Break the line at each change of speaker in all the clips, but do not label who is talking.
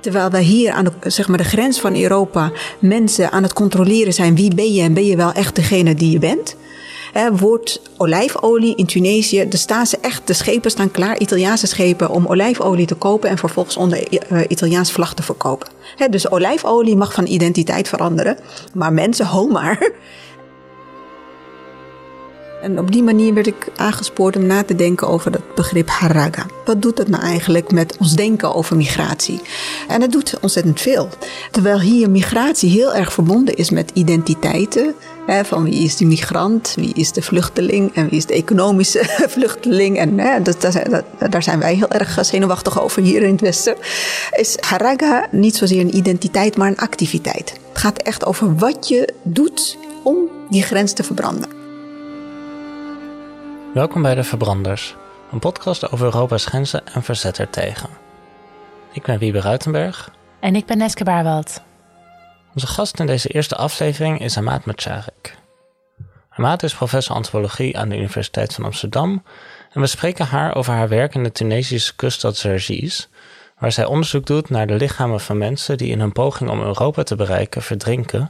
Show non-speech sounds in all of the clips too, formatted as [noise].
Terwijl wij hier aan de, zeg maar, de grens van Europa mensen aan het controleren zijn wie ben je en ben je wel echt degene die je bent. Wordt olijfolie in Tunesië, de staan echt, de schepen staan klaar, Italiaanse schepen, om olijfolie te kopen en vervolgens onder uh, Italiaans vlag te verkopen. Dus olijfolie mag van identiteit veranderen, maar mensen, ho maar. En op die manier werd ik aangespoord om na te denken over dat begrip haraga. Wat doet dat nou eigenlijk met ons denken over migratie? En het doet ontzettend veel. Terwijl hier migratie heel erg verbonden is met identiteiten. Hè, van wie is de migrant, wie is de vluchteling en wie is de economische [laughs] vluchteling. En hè, dat, daar zijn wij heel erg zenuwachtig over hier in het Westen. Is haraga niet zozeer een identiteit, maar een activiteit. Het gaat echt over wat je doet om die grens te verbranden.
Welkom bij De Verbranders, een podcast over Europa's grenzen en verzet ertegen. Ik ben Wiebe Ruitenberg.
En ik ben Neske Baarwald.
Onze gast in deze eerste aflevering is Amaat Macharik. Amaat is professor antropologie aan de Universiteit van Amsterdam en we spreken haar over haar werk in de Tunesische kuststad Zergies, waar zij onderzoek doet naar de lichamen van mensen die in hun poging om Europa te bereiken verdrinken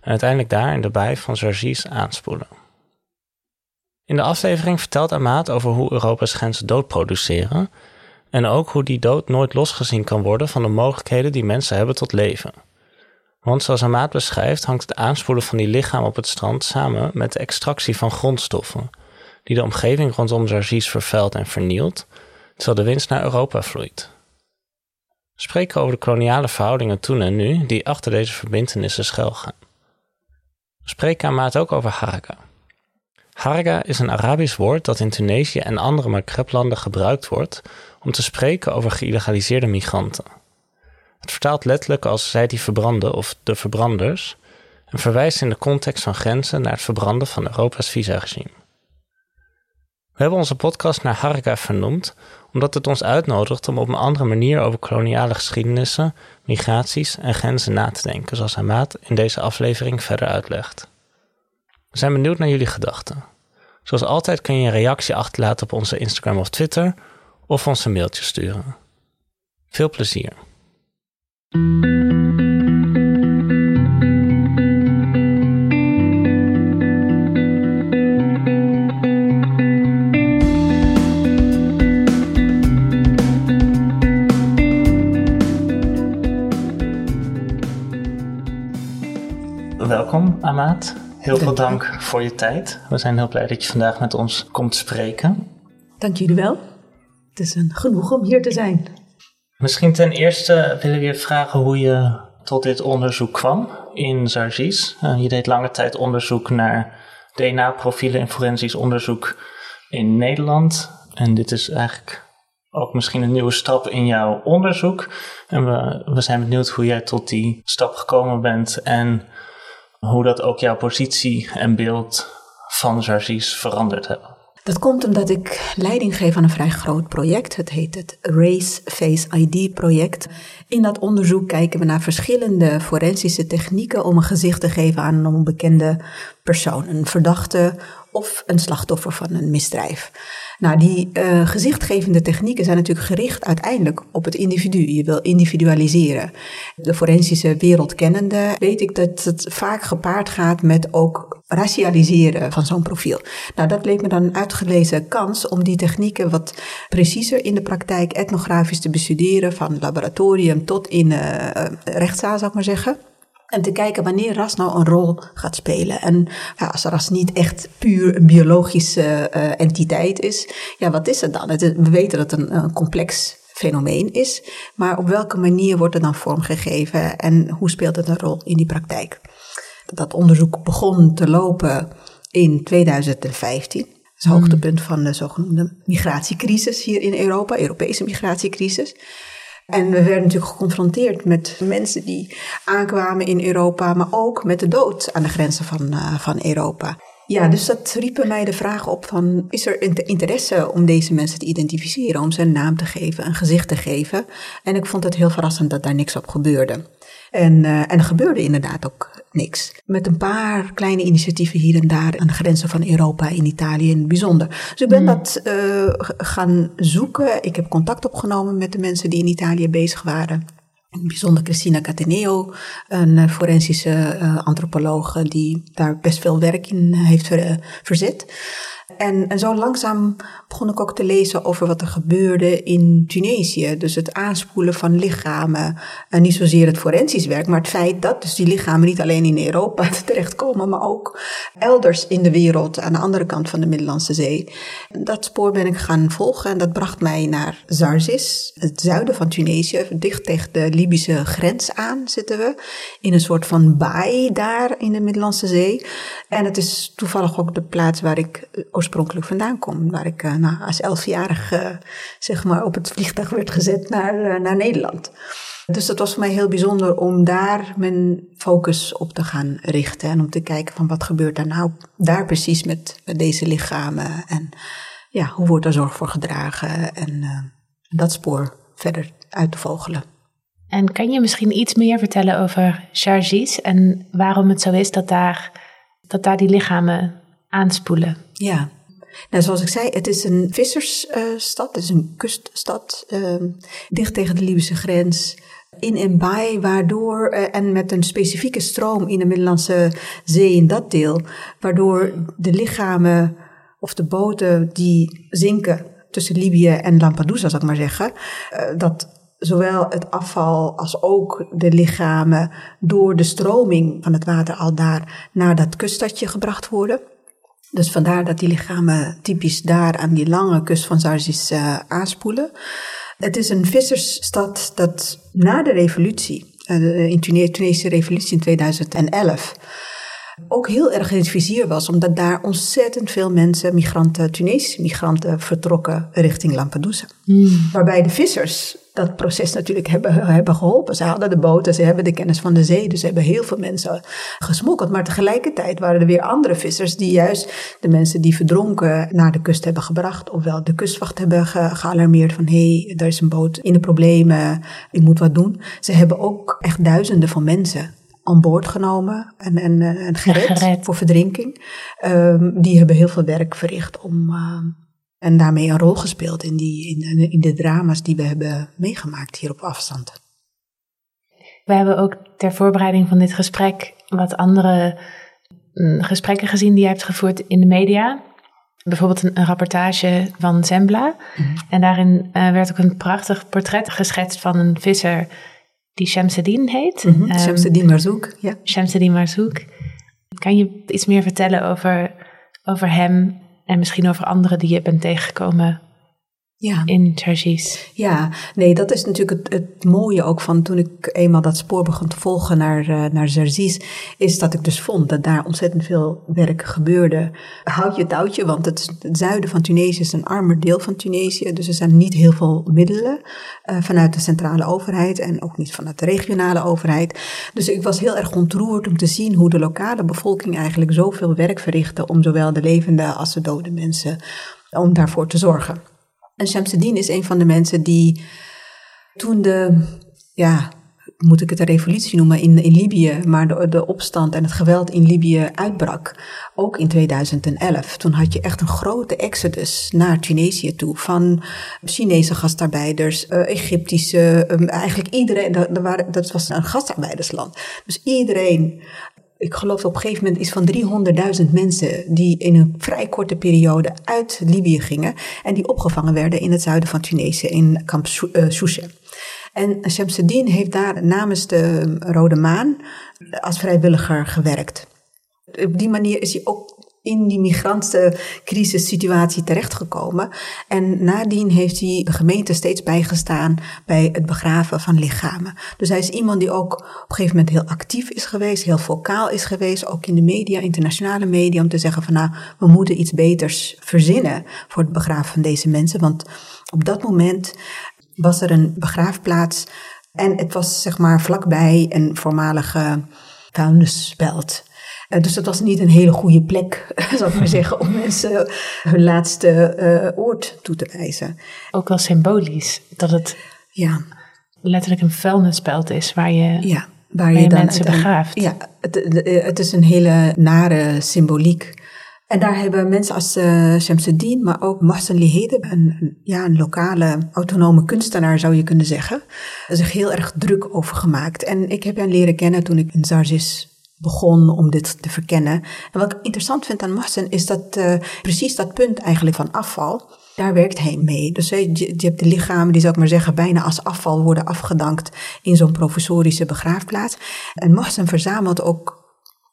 en uiteindelijk daar in de baai van Zergies aanspoelen. In de aflevering vertelt Amaat over hoe Europa's grenzen dood produceren en ook hoe die dood nooit losgezien kan worden van de mogelijkheden die mensen hebben tot leven. Want zoals Amaat beschrijft, hangt het aanspoelen van die lichaam op het strand samen met de extractie van grondstoffen, die de omgeving rondom Zargis vervuilt en vernielt, terwijl de winst naar Europa vloeit. We spreken over de koloniale verhoudingen toen en nu die achter deze verbindenissen schuilgaan. We spreken Amaat ook over Haraka, Harga is een Arabisch woord dat in Tunesië en andere Maghreblanden gebruikt wordt om te spreken over geïlegaliseerde migranten. Het vertaalt letterlijk als zij die verbranden of de verbranders en verwijst in de context van grenzen naar het verbranden van Europa's visaregime. We hebben onze podcast naar Harga vernoemd omdat het ons uitnodigt om op een andere manier over koloniale geschiedenissen, migraties en grenzen na te denken, zoals Hamad in deze aflevering verder uitlegt. We zijn benieuwd naar jullie gedachten. Zoals altijd kun je een reactie achterlaten op onze Instagram of Twitter of ons een mailtje sturen. Veel plezier. Welkom, Amaat. Heel veel dank voor je tijd. We zijn heel blij dat je vandaag met ons komt spreken.
Dank jullie wel. Het is een genoeg om hier te zijn.
Misschien ten eerste willen we je vragen hoe je tot dit onderzoek kwam in Zargis. Uh, je deed lange tijd onderzoek naar DNA-profielen en forensisch onderzoek in Nederland. En dit is eigenlijk ook misschien een nieuwe stap in jouw onderzoek. En we, we zijn benieuwd hoe jij tot die stap gekomen bent en hoe dat ook jouw positie en beeld van Zargis veranderd hebben.
Dat komt omdat ik leiding geef aan een vrij groot project. Het heet het Race Face ID project. In dat onderzoek kijken we naar verschillende forensische technieken om een gezicht te geven aan een onbekende persoon, een verdachte of een slachtoffer van een misdrijf. Nou, die uh, gezichtgevende technieken zijn natuurlijk gericht uiteindelijk op het individu. Je wil individualiseren. De forensische wereld kennende weet ik dat het vaak gepaard gaat met ook racialiseren van zo'n profiel. Nou, dat leek me dan een uitgelezen kans om die technieken wat preciezer in de praktijk etnografisch te bestuderen, van laboratorium tot in uh, rechtszaal, zou ik maar zeggen. En te kijken wanneer ras nou een rol gaat spelen. En ja, als ras niet echt puur een biologische uh, entiteit is, ja, wat is het dan? Het we weten dat het een, een complex fenomeen is, maar op welke manier wordt het dan vormgegeven en hoe speelt het een rol in die praktijk? Dat onderzoek begon te lopen in 2015. Dat is het hoogtepunt van de zogenoemde migratiecrisis hier in Europa, Europese migratiecrisis. En we werden natuurlijk geconfronteerd met mensen die aankwamen in Europa, maar ook met de dood aan de grenzen van, uh, van Europa. Ja, dus dat riep mij de vraag op van, is er interesse om deze mensen te identificeren, om ze een naam te geven, een gezicht te geven? En ik vond het heel verrassend dat daar niks op gebeurde. En, uh, en er gebeurde inderdaad ook niks. Met een paar kleine initiatieven hier en daar aan de grenzen van Europa, in Italië in het bijzonder. Dus ik ben mm. dat uh, gaan zoeken. Ik heb contact opgenomen met de mensen die in Italië bezig waren. bijzonder Christina Cateneo, een forensische antropoloog die daar best veel werk in heeft verzet. En, zo langzaam begon ik ook te lezen over wat er gebeurde in Tunesië. Dus het aanspoelen van lichamen. En niet zozeer het forensisch werk, maar het feit dat dus die lichamen niet alleen in Europa [laughs] terechtkomen, maar ook elders in de wereld aan de andere kant van de Middellandse Zee. Dat spoor ben ik gaan volgen en dat bracht mij naar Zarzis, het zuiden van Tunesië, dicht tegen de Libische grens aan zitten we. In een soort van baai daar in de Middellandse Zee. En het is toevallig ook de plaats waar ik oorspronkelijk vandaan kom. Waar ik uh, nou, als elfjarige zeg maar op het vliegtuig werd gezet naar, uh, naar Nederland. Dus dat was voor mij heel bijzonder om daar mijn focus op te gaan richten. En om te kijken van wat gebeurt er nou daar precies met, met deze lichamen. En ja, hoe wordt er zorg voor gedragen. En uh, dat spoor verder uit te vogelen.
En kan je misschien iets meer vertellen over Chargis en waarom het zo is dat daar, dat daar die lichamen aanspoelen?
Ja, nou, zoals ik zei, het is een vissersstad, het is een kuststad, uh, dicht tegen de Libische grens. In een baai, waardoor, uh, en met een specifieke stroom in de Middellandse Zee in dat deel, waardoor de lichamen of de boten die zinken tussen Libië en Lampedusa, zou ik maar zeggen, uh, dat zowel het afval als ook de lichamen door de stroming van het water al daar naar dat kuststadje gebracht worden. Dus vandaar dat die lichamen typisch daar aan die lange kust van Zarzis uh, aanspoelen. Het is een vissersstad dat na de revolutie, uh, de Tunesische revolutie in 2011, ook heel erg in het vizier was, omdat daar ontzettend veel mensen, migranten, Tunesische migranten, vertrokken richting Lampedusa. Mm. Waarbij de vissers dat proces natuurlijk hebben, hebben geholpen. Ze hadden de boten, ze hebben de kennis van de zee, dus ze hebben heel veel mensen gesmokkeld. Maar tegelijkertijd waren er weer andere vissers die juist de mensen die verdronken naar de kust hebben gebracht. Ofwel de kustwacht hebben ge gealarmeerd van hé, hey, er is een boot in de problemen, je moet wat doen. Ze hebben ook echt duizenden van mensen aan boord genomen en, en, en gered, gered. voor verdrinking. Um, die hebben heel veel werk verricht om... Uh, en daarmee een rol gespeeld in, die, in, in de drama's die we hebben meegemaakt hier op afstand.
We hebben ook ter voorbereiding van dit gesprek wat andere mm, gesprekken gezien die je hebt gevoerd in de media. Bijvoorbeeld een, een rapportage van Zembla. Mhm. En daarin uh, werd ook een prachtig portret geschetst van een visser die Shamseddin heet.
Mm -hmm. um, Shamseddin Marzouk, ja.
Shamseddin Marzouk. Kan je iets meer vertellen over, over hem en misschien over anderen die je bent tegengekomen ja. in Chargis.
Ja, nee, dat is natuurlijk het, het, mooie ook van toen ik eenmaal dat spoor begon te volgen naar, uh, naar is dat ik dus vond dat daar ontzettend veel werk gebeurde. Houd je touwtje, want het, het, zuiden van Tunesië is een armer deel van Tunesië, dus er zijn niet heel veel middelen uh, vanuit de centrale overheid en ook niet vanuit de regionale overheid. Dus ik was heel erg ontroerd om te zien hoe de lokale bevolking eigenlijk zoveel werk verrichtte om zowel de levende als de dode mensen, om daarvoor te zorgen. En Shamsuddin is een van de mensen die toen de, ja, moet ik het een revolutie noemen, in, in Libië, maar de, de opstand en het geweld in Libië uitbrak, ook in 2011. Toen had je echt een grote exodus naar Tunesië toe van Chinese gastarbeiders, uh, Egyptische, um, eigenlijk iedereen, dat was een gastarbeidersland. Dus iedereen ik geloof op een gegeven moment iets van 300.000 mensen die in een vrij korte periode uit Libië gingen en die opgevangen werden in het zuiden van Tunesië in kamp Souche. En Shamsuddin heeft daar namens de Rode Maan als vrijwilliger gewerkt. Op die manier is hij ook in die migrantenscrisissituatie terechtgekomen. En nadien heeft hij de gemeente steeds bijgestaan bij het begraven van lichamen. Dus hij is iemand die ook op een gegeven moment heel actief is geweest, heel vocaal is geweest, ook in de media, internationale media, om te zeggen van nou, we moeten iets beters verzinnen voor het begraven van deze mensen. Want op dat moment was er een begraafplaats en het was zeg maar vlakbij een voormalige vuilnisbelt. Uh, dus dat was niet een hele goede plek, [laughs] zou ik maar zeggen, om mensen hun laatste uh, oord toe te wijzen.
Ook wel symbolisch, dat het ja. letterlijk een vuilnisbelt is waar je, ja, waar je, mensen begraaft.
Ja, het, het, is een hele nare symboliek. En daar hebben mensen als uh, Shamsuddin, maar ook Mohsen Lihede, een, een, ja, een lokale autonome kunstenaar zou je kunnen zeggen, zich heel erg druk over gemaakt. En ik heb hen leren kennen toen ik in Zarzis begon om dit te verkennen. En wat ik interessant vind aan Mohsen is dat uh, precies dat punt eigenlijk van afval, daar werkt hij mee. Dus je, je hebt de lichamen die, zou ik maar zeggen, bijna als afval worden afgedankt in zo'n professorische begraafplaats. En Mohsen verzamelt ook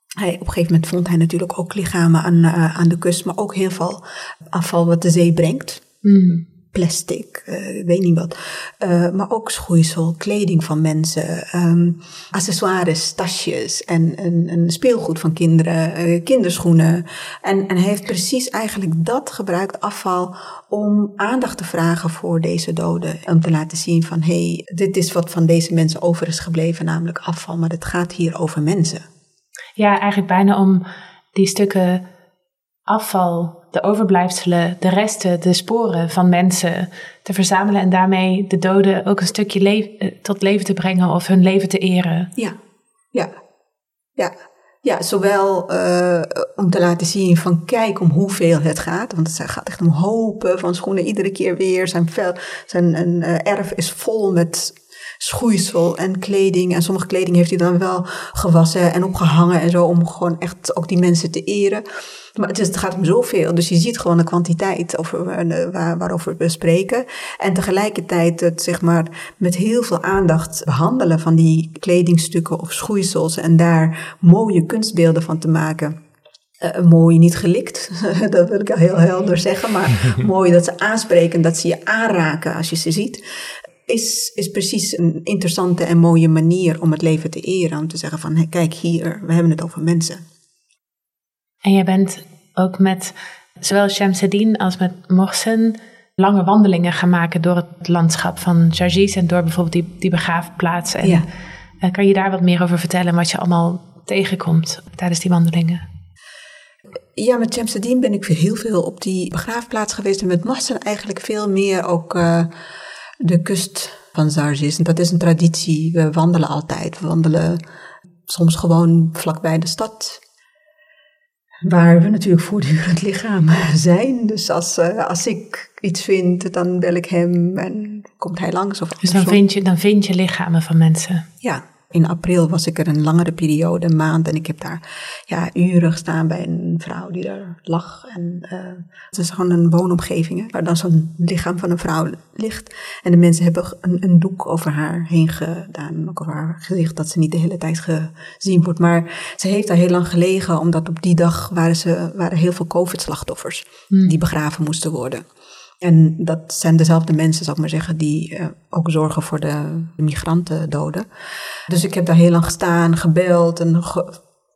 hij, op een gegeven moment vond hij natuurlijk ook lichamen aan, uh, aan de kust, maar ook heel veel afval wat de zee brengt. Mm. Plastic, uh, weet niet wat. Uh, maar ook schoeisel, kleding van mensen, um, accessoires, tasjes en, en, en speelgoed van kinderen, kinderschoenen. En, en hij heeft precies eigenlijk dat gebruikt, afval, om aandacht te vragen voor deze doden. Om te laten zien van, hé, hey, dit is wat van deze mensen over is gebleven, namelijk afval, maar het gaat hier over mensen.
Ja, eigenlijk bijna om die stukken afval, de overblijfselen, de resten, de sporen van mensen te verzamelen en daarmee de doden ook een stukje eh, tot leven te brengen of hun leven te eren.
Ja, ja, ja. Ja, zowel uh, om te laten zien van kijk om hoeveel het gaat. Want het gaat echt om hopen van schoenen iedere keer weer. Zijn, vel, zijn een, uh, erf is vol met schoeisel en kleding. En sommige kleding heeft hij dan wel gewassen en opgehangen en zo, om gewoon echt ook die mensen te eren. Maar het, is, het gaat om zoveel. Dus je ziet gewoon de kwantiteit over, eh, waar, waarover we spreken. En tegelijkertijd het zeg maar met heel veel aandacht behandelen van die kledingstukken of schoeisels. En daar mooie kunstbeelden van te maken. Uh, mooi niet gelikt, [laughs] dat wil ik heel helder zeggen, maar [laughs] mooi dat ze aanspreken, dat ze je aanraken als je ze ziet is, is precies een interessante en mooie manier om het leven te eren. Om te zeggen van, kijk hier, we hebben het over mensen.
En jij bent ook met zowel Shamsuddin als met Mohsen lange wandelingen gaan maken door het landschap van Jargis en door bijvoorbeeld die, die begraafplaats. En, ja. Eh, kan je daar wat meer over vertellen, wat je allemaal tegenkomt tijdens die wandelingen?
Ja, met Shamsuddin ben ik heel veel op die begraafplaats geweest en met Mohsen eigenlijk veel meer ook... Uh, de kust van Zarzis. En dat is een traditie. We wandelen altijd. We wandelen soms gewoon vlakbij de stad. Waar we natuurlijk voortdurend lichaam [laughs] zijn. Dus als, uh, als ik iets vind, dan bel ik hem en komt hij langs. Of
dus dan vind, je, dan vind je lichamen van mensen?
Ja, in april was ik er een langere periode, een maand. En ik heb daar ja, uren gestaan bij een vrouw die daar lag. En uh, het is gewoon een woonomgeving waar dan zo'n lichaam van een vrouw ligt. En de mensen hebben een, een doek over haar heen gedaan. Ook over haar gezicht, dat ze niet de hele tijd gezien wordt. Maar ze heeft daar heel lang gelegen, omdat op die dag waren, ze, waren heel veel COVID-slachtoffers hmm. die begraven moesten worden. En dat zijn dezelfde mensen, zal ik maar zeggen, die uh, ook zorgen voor de, de migrantendoden. Dus ik heb daar heel lang gestaan, gebeld en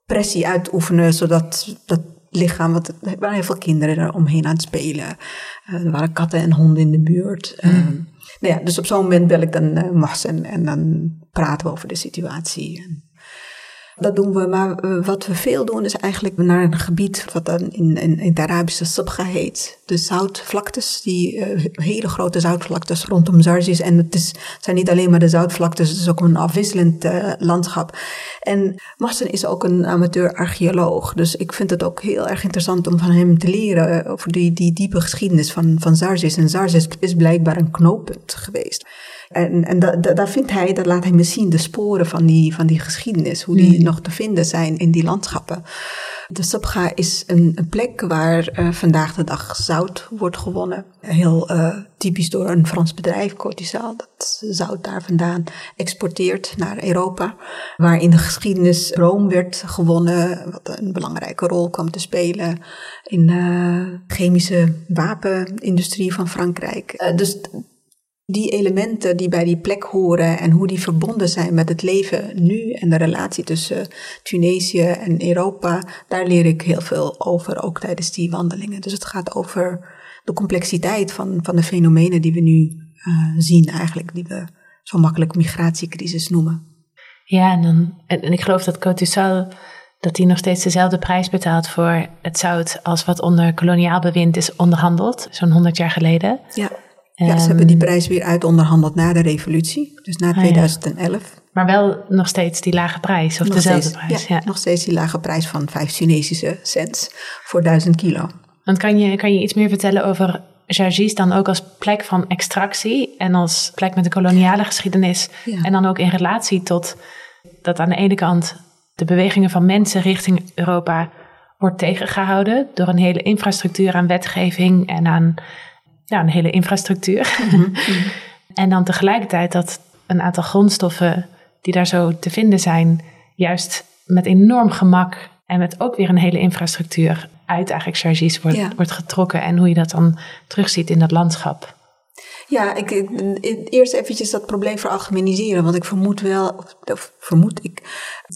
pressie uitoefenen, zodat dat lichaam, want er waren heel veel kinderen er omheen aan het spelen. Uh, er waren katten en honden in de buurt. Mm. Uh, nou ja, dus op zo'n moment bel ik dan uh, en dan praten we over de situatie. Dat doen we, maar eh, wat we veel doen is eigenlijk naar een gebied wat dan in, in, in het Arabische Sabga heet. De zoutvlaktes, die uh, hele grote zoutvlaktes rondom Zarzis. En het, is, zijn niet alleen maar de zoutvlaktes, het is ook een afwisselend uh, landschap. En Marcel is ook een amateur-archeoloog, dus ik vind het ook heel erg interessant om van hem te leren over die, die diepe geschiedenis van, van Zarzis. En Zarzis is blijkbaar een knooppunt geweest. En, en daar vindt hij, dat laat hij me zien, de sporen van die, van die geschiedenis, hoe die hmm. nog te vinden zijn in die landschappen. De Sabga is een, een plek waar uh, vandaag de dag zout wordt gewonnen. Heel uh, typisch door een Frans bedrijf, Cotisal, dat zout daar vandaan exporteert naar Europa. Waar in de geschiedenis room werd gewonnen, wat een belangrijke rol kwam te spelen in de uh, chemische wapenindustrie van Frankrijk. dus die elementen die bij die plek horen en hoe die verbonden zijn met het leven nu en de relatie tussen Tunesië en Europa, daar leer ik heel veel over, ook tijdens die wandelingen. Dus het gaat over de complexiteit van, van de fenomenen die we nu uh, zien, eigenlijk, die we zo makkelijk migratiecrisis noemen.
Ja, en, dan, en, ik geloof dat Cotusal dat hij nog steeds dezelfde prijs betaalt voor het zout als wat onder koloniaal bewind is onderhandeld, zo'n 100 jaar geleden.
Ja. Ja, ze hebben die prijs weer uit onderhandeld na de revolutie, dus na 2011. Ah,
maar wel nog steeds die lage prijs, of dezelfde prijs?
Ja, nog steeds die lage prijs van 5 Tunesische cents voor 1000 kilo.
Want kan je, kan je iets meer vertellen over Jargis dan ook als plek van extractie en als plek met een koloniale geschiedenis en dan ook in relatie tot dat aan de ene kant de bewegingen van mensen richting Europa wordt tegengehouden door een hele infrastructuur aan wetgeving en aan ja, een hele infrastructuur. Mhm, mhm. [laughs] en dan tegelijkertijd dat een aantal grondstoffen die daar zo te vinden zijn, juist met enorm gemak en met ook weer een hele infrastructuur uit eigenlijk charges wordt, wordt getrokken. En hoe je dat dan terugziet in dat landschap.
Ja, ik, eerst eventjes dat probleem veralgemeniseren. Want ik vermoed wel, of vermoed ik,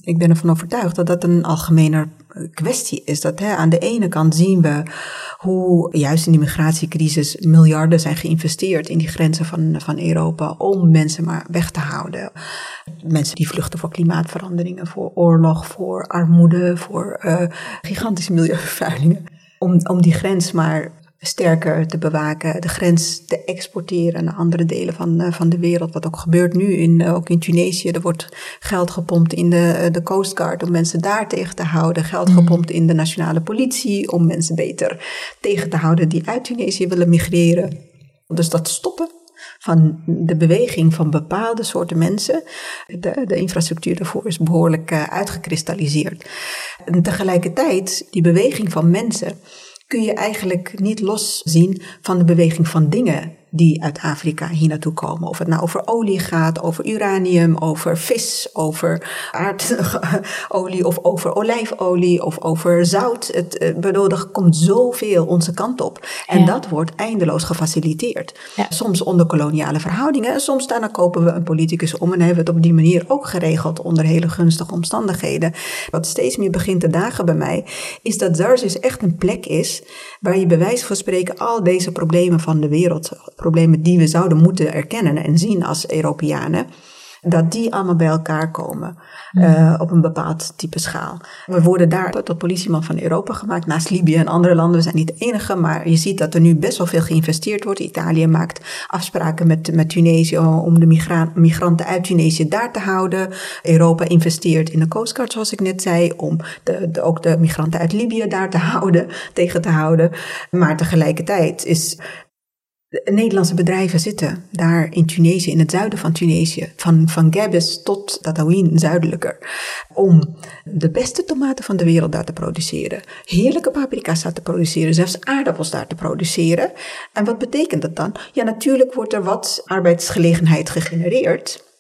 ik ben ervan overtuigd dat dat een algemener kwestie is. Dat hè, aan de ene kant zien we hoe juist in die migratiecrisis miljarden zijn geïnvesteerd in die grenzen van, van Europa om mensen maar weg te houden. Mensen die vluchten voor klimaatveranderingen, voor oorlog, voor armoede, voor uh, gigantische milieuvervuilingen. Om, om die grens maar sterker te bewaken, de grens te exporteren naar andere delen van, eh, van de wereld. Wat ook gebeurt nu, in, eh, ook in Tunesië. Er wordt geld gepompt in de, eh, de Coast Guard om mensen daar tegen te houden. Geld mm. gepompt in de nationale politie om mensen beter tegen te houden die uit Tunesië willen migreren. Dus dat stoppen van de beweging van bepaalde soorten mensen. De, de infrastructuur daarvoor is behoorlijk uitgekristalliseerd. En tegelijkertijd, die beweging van mensen kun je eigenlijk niet loszien van de beweging van dingen die uit Afrika hier naartoe komen. Of het nou over olie gaat, over uranium, over vis, over aardolie [laughs] of over olijfolie of over zout. Het, eh, bedoel, er komt zoveel onze kant op. En dat wordt eindeloos gefaciliteerd. Soms onder koloniale verhoudingen, soms daarna kopen we een politicus om en hebben we het op die manier ook geregeld onder hele gunstige omstandigheden. Wat steeds meer begint te dagen bij mij, is dat Zarzis echt een plek is waar je bij wijze van spreken al deze problemen van de wereld problemen die we zouden moeten erkennen en zien als Europeanen, dat die allemaal bij elkaar komen uh, op een bepaald type schaal. We worden daar tot politieman van Europa gemaakt, naast Libië en andere landen. We zijn niet de enige, maar je ziet dat er nu best wel veel geïnvesteerd wordt. Italië maakt afspraken met, met Tunesië om de migranten uit Tunesië daar te houden. Europa investeert in de Coast Guard, zoals ik net zei, om de, de, ook de migranten uit Libië daar te houden, [laughs] tegen te houden. Maar tegelijkertijd is Nederlandse bedrijven zitten daar in Tunesië, in het zuiden van Tunesië, van, van Gabes tot Tataouine zuidelijker, om de beste tomaten van de wereld daar te produceren, heerlijke paprika's daar te produceren, zelfs aardappels daar te produceren. En wat betekent dat dan? Ja, natuurlijk wordt er wat arbeidsgelegenheid gegenereerd.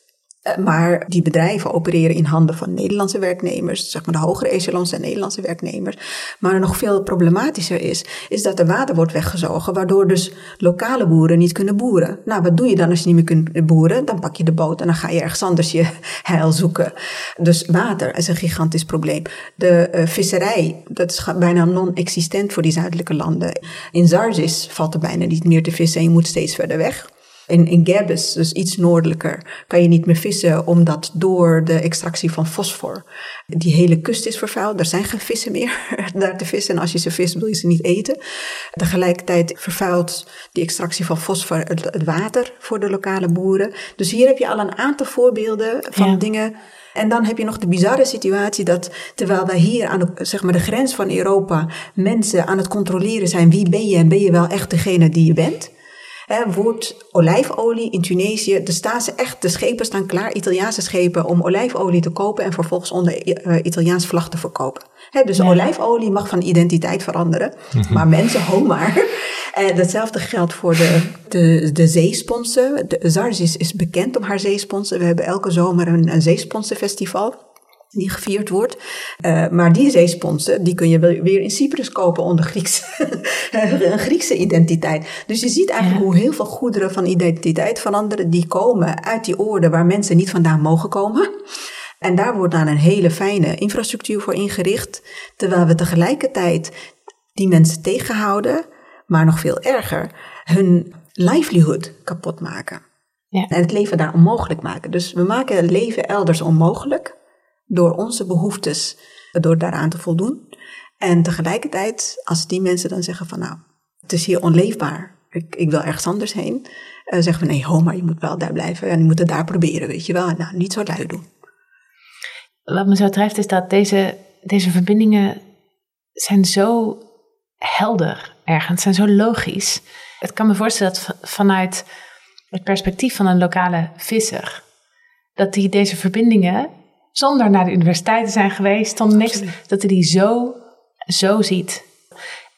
Eh, maar die bedrijven opereren in handen van Nederlandse werknemers, zeg maar de hogere echelons zijn Nederlandse werknemers. Maar nog veel problematischer is, is dat er water wordt weggezogen, waardoor dus lokale boeren niet kunnen boeren. Nou, wat doe je dan als je niet meer kunt boeren? Dan pak je de boot en dan ga je ergens anders je [laughs] heil zoeken. Dus water is een gigantisch probleem. De uh, visserij, dat is bijna non-existent voor die zuidelijke landen. In Zarzis valt er bijna niet meer te vissen en je moet steeds verder weg. In, in Gabes, dus iets noordelijker, kan je niet meer vissen omdat door de extractie van fosfor die hele kust is vervuild. Er zijn geen vissen meer [laughs] daar te vissen en als je ze vist wil je ze niet eten. Tegelijkertijd vervuilt die extractie van fosfor het, water voor de lokale boeren. Dus hier heb je al een aantal voorbeelden van dingen... En dan heb je nog de bizarre situatie dat terwijl wij hier aan de, zeg maar de grens van Europa mensen aan het controleren zijn wie ben je en ben je wel echt degene die je bent, wordt olijfolie in Tunesië, er staan ze echt, de schepen staan klaar, Italiaanse schepen, om olijfolie te kopen en vervolgens onder uh, Italiaans vlag te verkopen. dus olijfolie mag van identiteit veranderen, mhm. maar mensen, ho maar. [laughs] En hetzelfde geldt voor de, de, de zeesponsen. De Zarzis is bekend om haar zeesponsen. We hebben elke zomer een, een zeesponsenfestival die gevierd wordt. Uh, maar die zeesponsen, die kun je weer in Cyprus kopen onder Grieks, [laughs] een Griekse identiteit. Dus je ziet eigenlijk hoe heel veel goederen van identiteit veranderen, die komen uit die oorden waar mensen niet vandaan mogen komen. En daar wordt dan een hele fijne infrastructuur voor ingericht, terwijl we tegelijkertijd die mensen tegenhouden, maar nog veel erger, hun livelihood kapot maken. Ja. En het leven daar onmogelijk maken. Dus we maken het leven elders onmogelijk door onze behoeftes, door daaraan te voldoen. En tegelijkertijd, als die mensen dan zeggen van nou, het is hier onleefbaar. ik, ik wil ergens anders heen. Uh, zeggen we nee, ho, maar je moet wel daar blijven en je moet het daar proberen, weet je wel. Nou, niet zo lui doen.
Wat me zo treft is dat deze, deze verbindingen zijn zo helder ergens, zijn zo logisch. Het kan me voorstellen dat vanuit het perspectief van een lokale visser, dat hij deze verbindingen, zonder naar de universiteit te zijn geweest, zonder niks, dat hij die zo, zo ziet.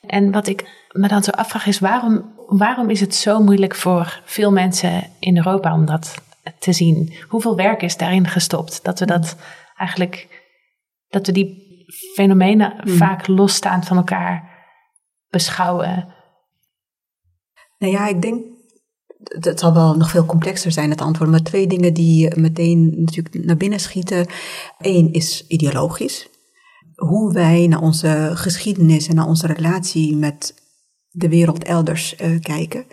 En wat ik me dan zo afvraag is, waarom, waarom is het zo moeilijk voor veel mensen in Europa om dat te zien? Hoeveel werk is daarin gestopt? Dat we dat eigenlijk, dat we die fenomenen hmm. vaak losstaand van elkaar beschouwen.
Nou ja, ik denk, het zal wel nog veel complexer zijn het antwoord, maar twee dingen die meteen natuurlijk naar binnen schieten. Eén is ideologisch. Hoe wij naar onze geschiedenis en naar onze relatie met de wereld elders uh, kijken.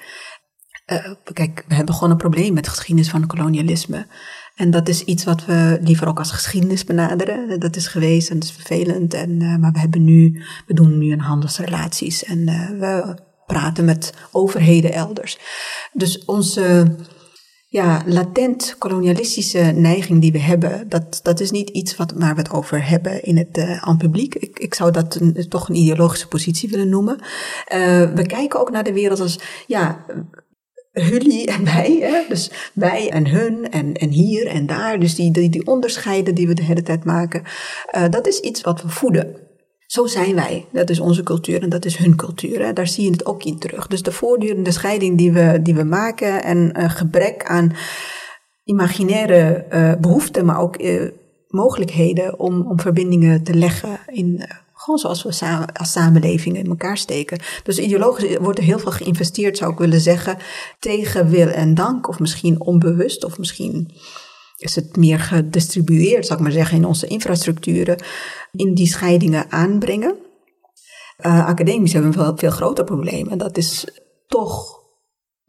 Uh, kijk, we hebben gewoon een probleem met de geschiedenis van kolonialisme. En dat is iets wat we liever ook als geschiedenis benaderen. Dat is geweest en dat is vervelend. En, uh, maar we hebben nu, we doen nu een handelsrelaties en we praten met overheden elders. Dus onze ja, latent kolonialistische neiging die we hebben, dat, dat is niet iets wat, waar we het over hebben in het uh, aan publiek. Ik, ik zou dat toch een ideologische positie willen noemen. Uh, we kijken ook naar de wereld als, ja, jullie en wij, hè? dus wij en hun en, en hier en daar. Dus die, die, die onderscheiden die we de hele tijd maken, uh, dat is iets wat we voeden. Zo zijn wij. Dat is onze cultuur en dat is hun cultuur. Hè. Daar zie je het ook in terug. Dus de voortdurende scheiding die we, die we maken en uh, gebrek aan imaginaire uh, behoeften, maar ook uh, mogelijkheden om, om verbindingen te leggen in. Gewoon zoals we als samenleving in elkaar steken. Dus ideologisch wordt er heel veel geïnvesteerd, zou ik willen zeggen, tegen wil en dank. Of misschien onbewust, of misschien is het meer gedistribueerd, zou ik maar zeggen, in onze infrastructuren, in die scheidingen aanbrengen. Uh, academisch hebben we een veel, veel groter probleem. En dat is toch,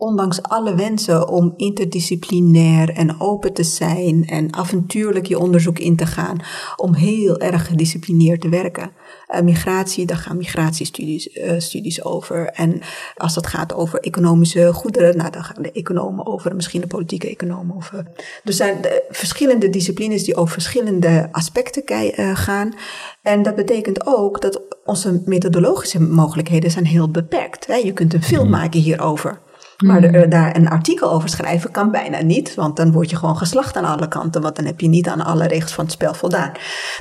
ondanks alle wensen om interdisciplinair en open te zijn en avontuurlijk je onderzoek in te gaan, om heel erg gedisciplineerd te werken, uh, migratie, daar gaan migratiestudies uh, studies over. En als het gaat over economische goederen, nou, dan gaan de economen over, misschien de politieke economen over. Er zijn de verschillende disciplines die over verschillende aspecten uh, gaan. En dat betekent ook dat onze methodologische mogelijkheden zijn heel beperkt. Hè? Je kunt een film mhm. maken hierover. Maar er, hmm. daar een artikel over schrijven kan bijna niet, want dan word je gewoon geslacht aan alle kanten, want dan heb je niet aan alle regels van het spel voldaan.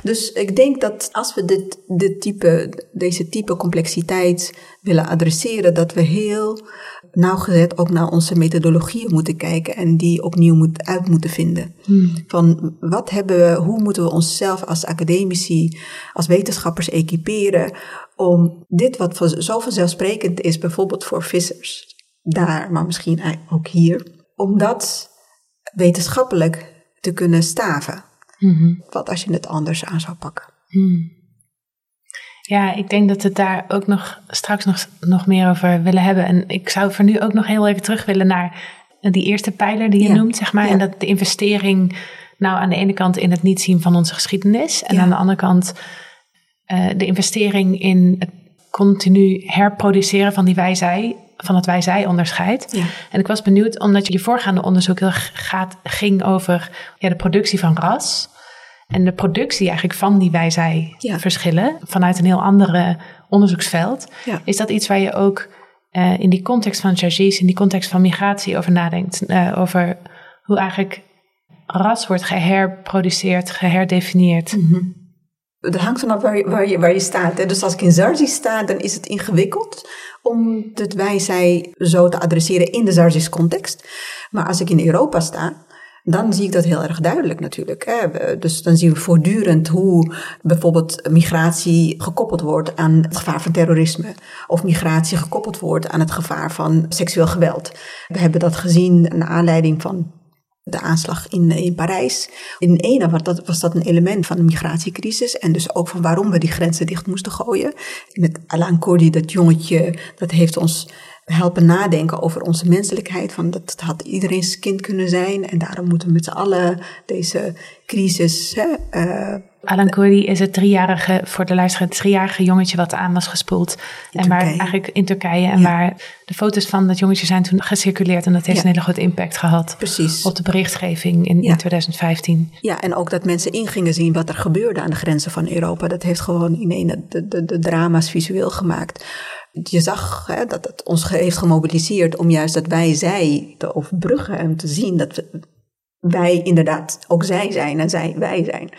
Dus ik denk dat als we dit, dit type, deze type complexiteit willen adresseren, dat we heel nauwgezet ook naar onze methodologieën moeten kijken en die opnieuw moet, uit moeten vinden. Hmm. Van wat hebben we, hoe moeten we onszelf als academici, als wetenschappers equiperen om dit wat zo vanzelfsprekend is, bijvoorbeeld voor vissers, daar, maar misschien ook hier, om dat wetenschappelijk te kunnen staven. Mm Wat als je het anders aan zou pakken?
Mm. Ja, ik denk dat we het daar ook nog straks nog, nog meer over willen hebben. En ik zou voor nu ook nog heel even terug willen naar die eerste pijler die je noemt, zeg maar. En dat de investering, nou aan de ene kant in het niet zien van onze geschiedenis. En aan de andere kant uh, de investering in het continu herproduceren van die wijzij van het. Ja. En ik was benieuwd, omdat je voorgaande onderzoek heel gaat, ging over ja, de productie van ras. En de productie eigenlijk van die wij-zij-verschillen vanuit een heel andere onderzoeksveld. Is dat iets waar je ook uh, in die context van charges, in die context van migratie over nadenkt? Uh, over hoe eigenlijk ras wordt geherproduceerd, geherdefinieerd. Mm
-hmm. Het hangt vanaf waar je, waar je, waar je staat. Hè. Dus als ik in Zarzi sta, dan is het ingewikkeld om het wij-zij zo te adresseren in de Zarzis context. Maar als ik in Europa sta, dan zie ik dat heel erg duidelijk natuurlijk. Hè. Dus dan zien we voortdurend hoe bijvoorbeeld migratie gekoppeld wordt aan het gevaar van terrorisme. Of migratie gekoppeld wordt aan het gevaar van seksueel geweld. We hebben dat gezien naar aanleiding van de aanslag in, in Parijs. In ene was dat, was dat een element van de migratiecrisis en dus ook van waarom we die grenzen dicht moesten gooien. Met Alain Cordy, dat jongetje, dat heeft ons helpen nadenken over onze menselijkheid. Van dat had iedereen's kind kunnen zijn en daarom moeten we met z'n allen deze crisis hè, uh,
Alan Kurdi is het driejarige, voor de luisteraar, het driejarige jongetje wat aan was gespoeld. en waar eigenlijk in Turkije. En waar de foto's van dat jongetje zijn toen gecirculeerd. En dat heeft een hele grote impact gehad.
Precies.
Op de berichtgeving in, in 2015.
Ja, en ook dat mensen ingingen zien wat er gebeurde aan de grenzen van Europa. Dat heeft gewoon in een de, de, de drama's visueel gemaakt. Je zag hè, dat het ons heeft gemobiliseerd om juist dat wij zij te overbruggen en te zien dat wij inderdaad ook zij zijn en zij wij zijn.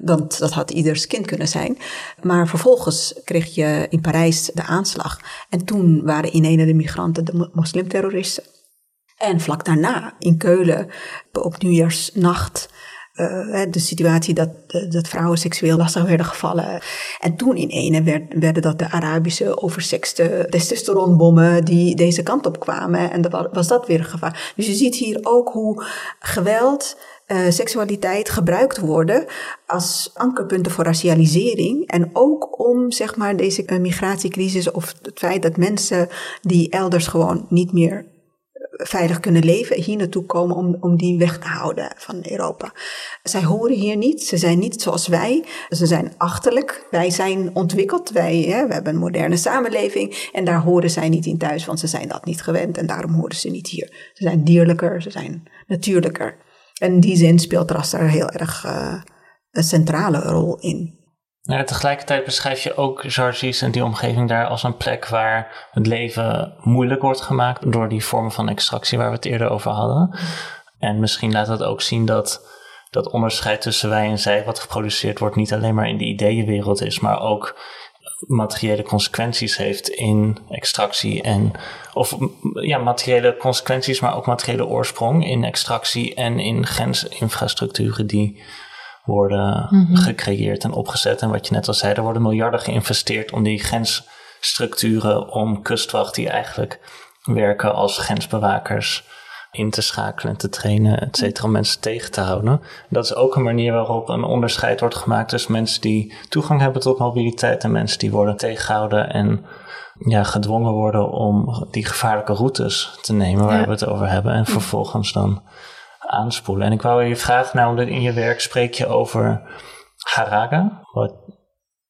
Want dat had ieders kind kunnen zijn. Maar vervolgens kreeg je in Parijs de aanslag. En toen waren in de migranten de moslimterroristen. En vlak daarna in Keulen op nieuwjaarsnacht uh, de situatie dat, dat vrouwen seksueel lastig werden gevallen. En toen in ene werd, werden dat de Arabische oversexte testosteronbommen die deze kant op kwamen. En dat was dat weer een gevaar. Dus je ziet hier ook hoe geweld, uh, seksualiteit gebruikt worden als ankerpunten voor racialisering. En ook om zeg maar deze migratiecrisis of het feit dat mensen die elders gewoon niet meer veilig kunnen leven, hier naartoe komen om, om die weg te houden van Europa. Zij horen hier niet, ze zijn niet zoals wij, ze zijn achterlijk. Wij zijn ontwikkeld, wij hè, we hebben een moderne samenleving en daar horen zij niet in thuis, want ze zijn dat niet gewend en daarom horen ze niet hier. Ze zijn dierlijker, ze zijn natuurlijker. En in die zin speelt ras er heel erg uh, een centrale rol in.
Ja, tegelijkertijd beschrijf je ook Jargis en die omgeving daar als een plek waar het leven moeilijk wordt gemaakt door die vormen van extractie waar we het eerder over hadden. En misschien laat dat ook zien dat dat onderscheid tussen wij en zij wat geproduceerd wordt niet alleen maar in de ideeënwereld is, maar ook materiële consequenties heeft in extractie en of ja, materiële consequenties, maar ook materiële oorsprong in extractie en in grensinfrastructuren die worden mhm. gecreëerd en opgezet. En wat je net al zei, er worden miljarden geïnvesteerd om die grensstructuren, om kustwacht die eigenlijk werken als grensbewakers in te schakelen, te trainen, et cetera, om mensen tegen te houden. Dat is ook een manier waarop een onderscheid wordt gemaakt tussen mensen die toegang hebben tot mobiliteit en mensen die worden tegengehouden en ja, gedwongen worden om die gevaarlijke routes te nemen waar we het over hebben en vervolgens dan aanspoelen. En ik wou je vragen, nou, in je werk spreek je over haraga, wat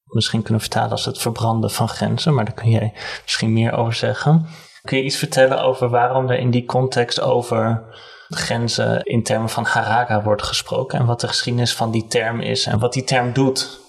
misschien kunnen vertalen als het verbranden van grenzen, maar daar kun jij misschien meer over zeggen. Kun je iets vertellen over waarom er in die context over grenzen in termen van haraga wordt gesproken en wat de geschiedenis van die term is en wat die term doet?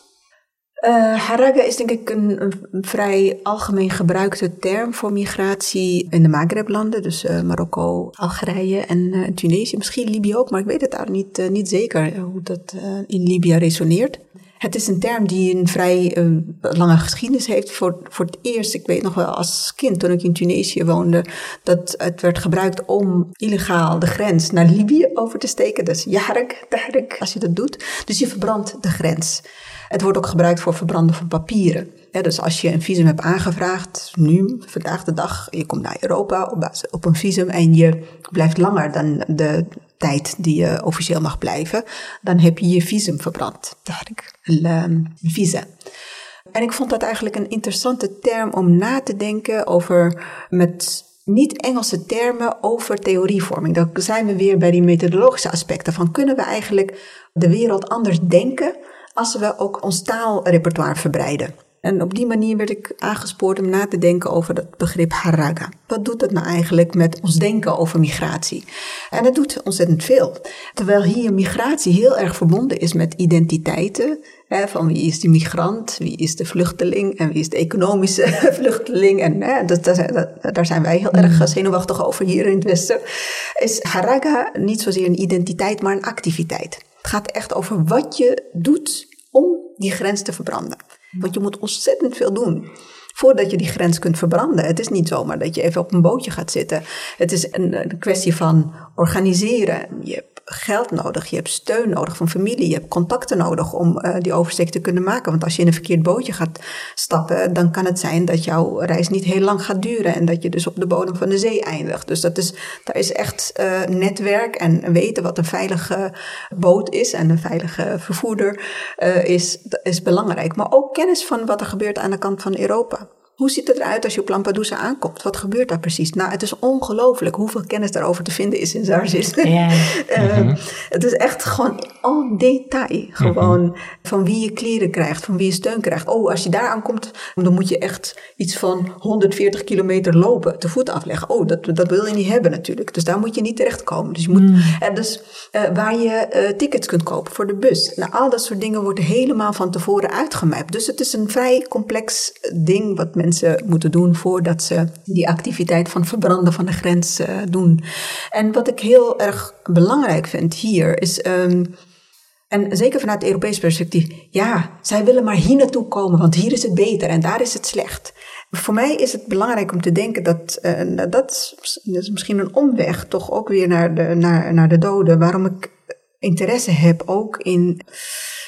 Uh, haraga is denk ik een, vrij algemeen gebruikte term voor migratie in de Maghreb-landen, dus uh, Marokko, Algerije en uh, Tunesië, misschien Libië ook, maar ik weet het daar niet, niet zeker hoe dat in Libië resoneert. Het is een term die een vrij lange geschiedenis heeft. Voor, voor het eerst, ik weet nog wel als kind toen ik in Tunesië woonde, dat het werd gebruikt om illegaal de grens naar Libië over te steken. Dus jarik, tahrik, als je dat doet. Dus je verbrandt de grens. Het wordt ook gebruikt voor verbranden van papieren. dus als je een visum hebt aangevraagd, nu, vandaag de dag, je komt naar Europa op, op een visum en je blijft langer dan de tijd die je officieel mag blijven, dan heb je je visum verbrand. Ehm, visa. En ik vond dat eigenlijk een interessante term om na te denken over met niet-Engelse termen over theorievorming. Dan zijn we weer bij die methodologische aspecten van kunnen we eigenlijk de wereld anders denken als we ook ons taalrepertoire verbreiden. En op die manier werd ik aangespoord om na te denken over het begrip haraga. Wat doet dat nou eigenlijk met ons denken over migratie? En dat doet ontzettend veel. Terwijl hier migratie heel erg verbonden is met identiteiten. Hè, van wie is de migrant, wie is de vluchteling en wie is de economische [laughs] vluchteling. En hè, dat, dat, daar zijn wij heel erg mm. zenuwachtig over hier in het Westen. Is haraga niet zozeer een identiteit, maar een activiteit. Het gaat echt over wat je doet om die grens te verbranden. Want je moet ontzettend veel doen voordat je die grens kunt verbranden. Het is niet zomaar dat je even op een bootje gaat zitten. Het is een, een kwestie van organiseren. Je geld nodig, je hebt steun nodig van familie, je hebt contacten nodig om uh, die oversteek te kunnen maken. Want als je in een verkeerd bootje gaat stappen, dan kan het zijn dat jouw reis niet heel lang gaat duren en dat je dus op de bodem van de zee eindigt. Dus dat is, daar is echt uh, netwerk en weten wat een veilige boot is en een veilige vervoerder uh, is, is belangrijk. Maar ook kennis van wat er gebeurt aan de kant van Europa. Hoe ziet het eruit als je op Lampedusa aankomt? Wat gebeurt daar precies? Nou, het is ongelooflijk hoeveel kennis daarover te vinden is in Zarzis. Ja. uh, het is echt gewoon al detail. Gewoon van wie je kleren krijgt, van wie je steun krijgt. Oh, als je daar aankomt, dan moet je echt iets van 140 kilometer lopen, te voet afleggen. Oh, dat, dat wil je niet hebben natuurlijk. Dus daar moet je niet terechtkomen. Dus, je moet, en dus uh, waar je tickets kunt kopen voor de bus. Nou, al dat soort dingen wordt helemaal van tevoren uitgemapt. Dus het is een vrij complex ding wat mensen moeten doen voordat ze die activiteit van verbranden van de grens uh, doen. En wat ik heel erg belangrijk vind hier is. Um, en zeker vanuit het Europees perspectief, ja, zij willen maar hier naartoe komen, want hier is het beter en daar is het slecht. Voor mij is het belangrijk om te denken dat, uh, dat is misschien een omweg, toch ook weer naar de, naar, naar de doden, waarom ik interesse heb ook in,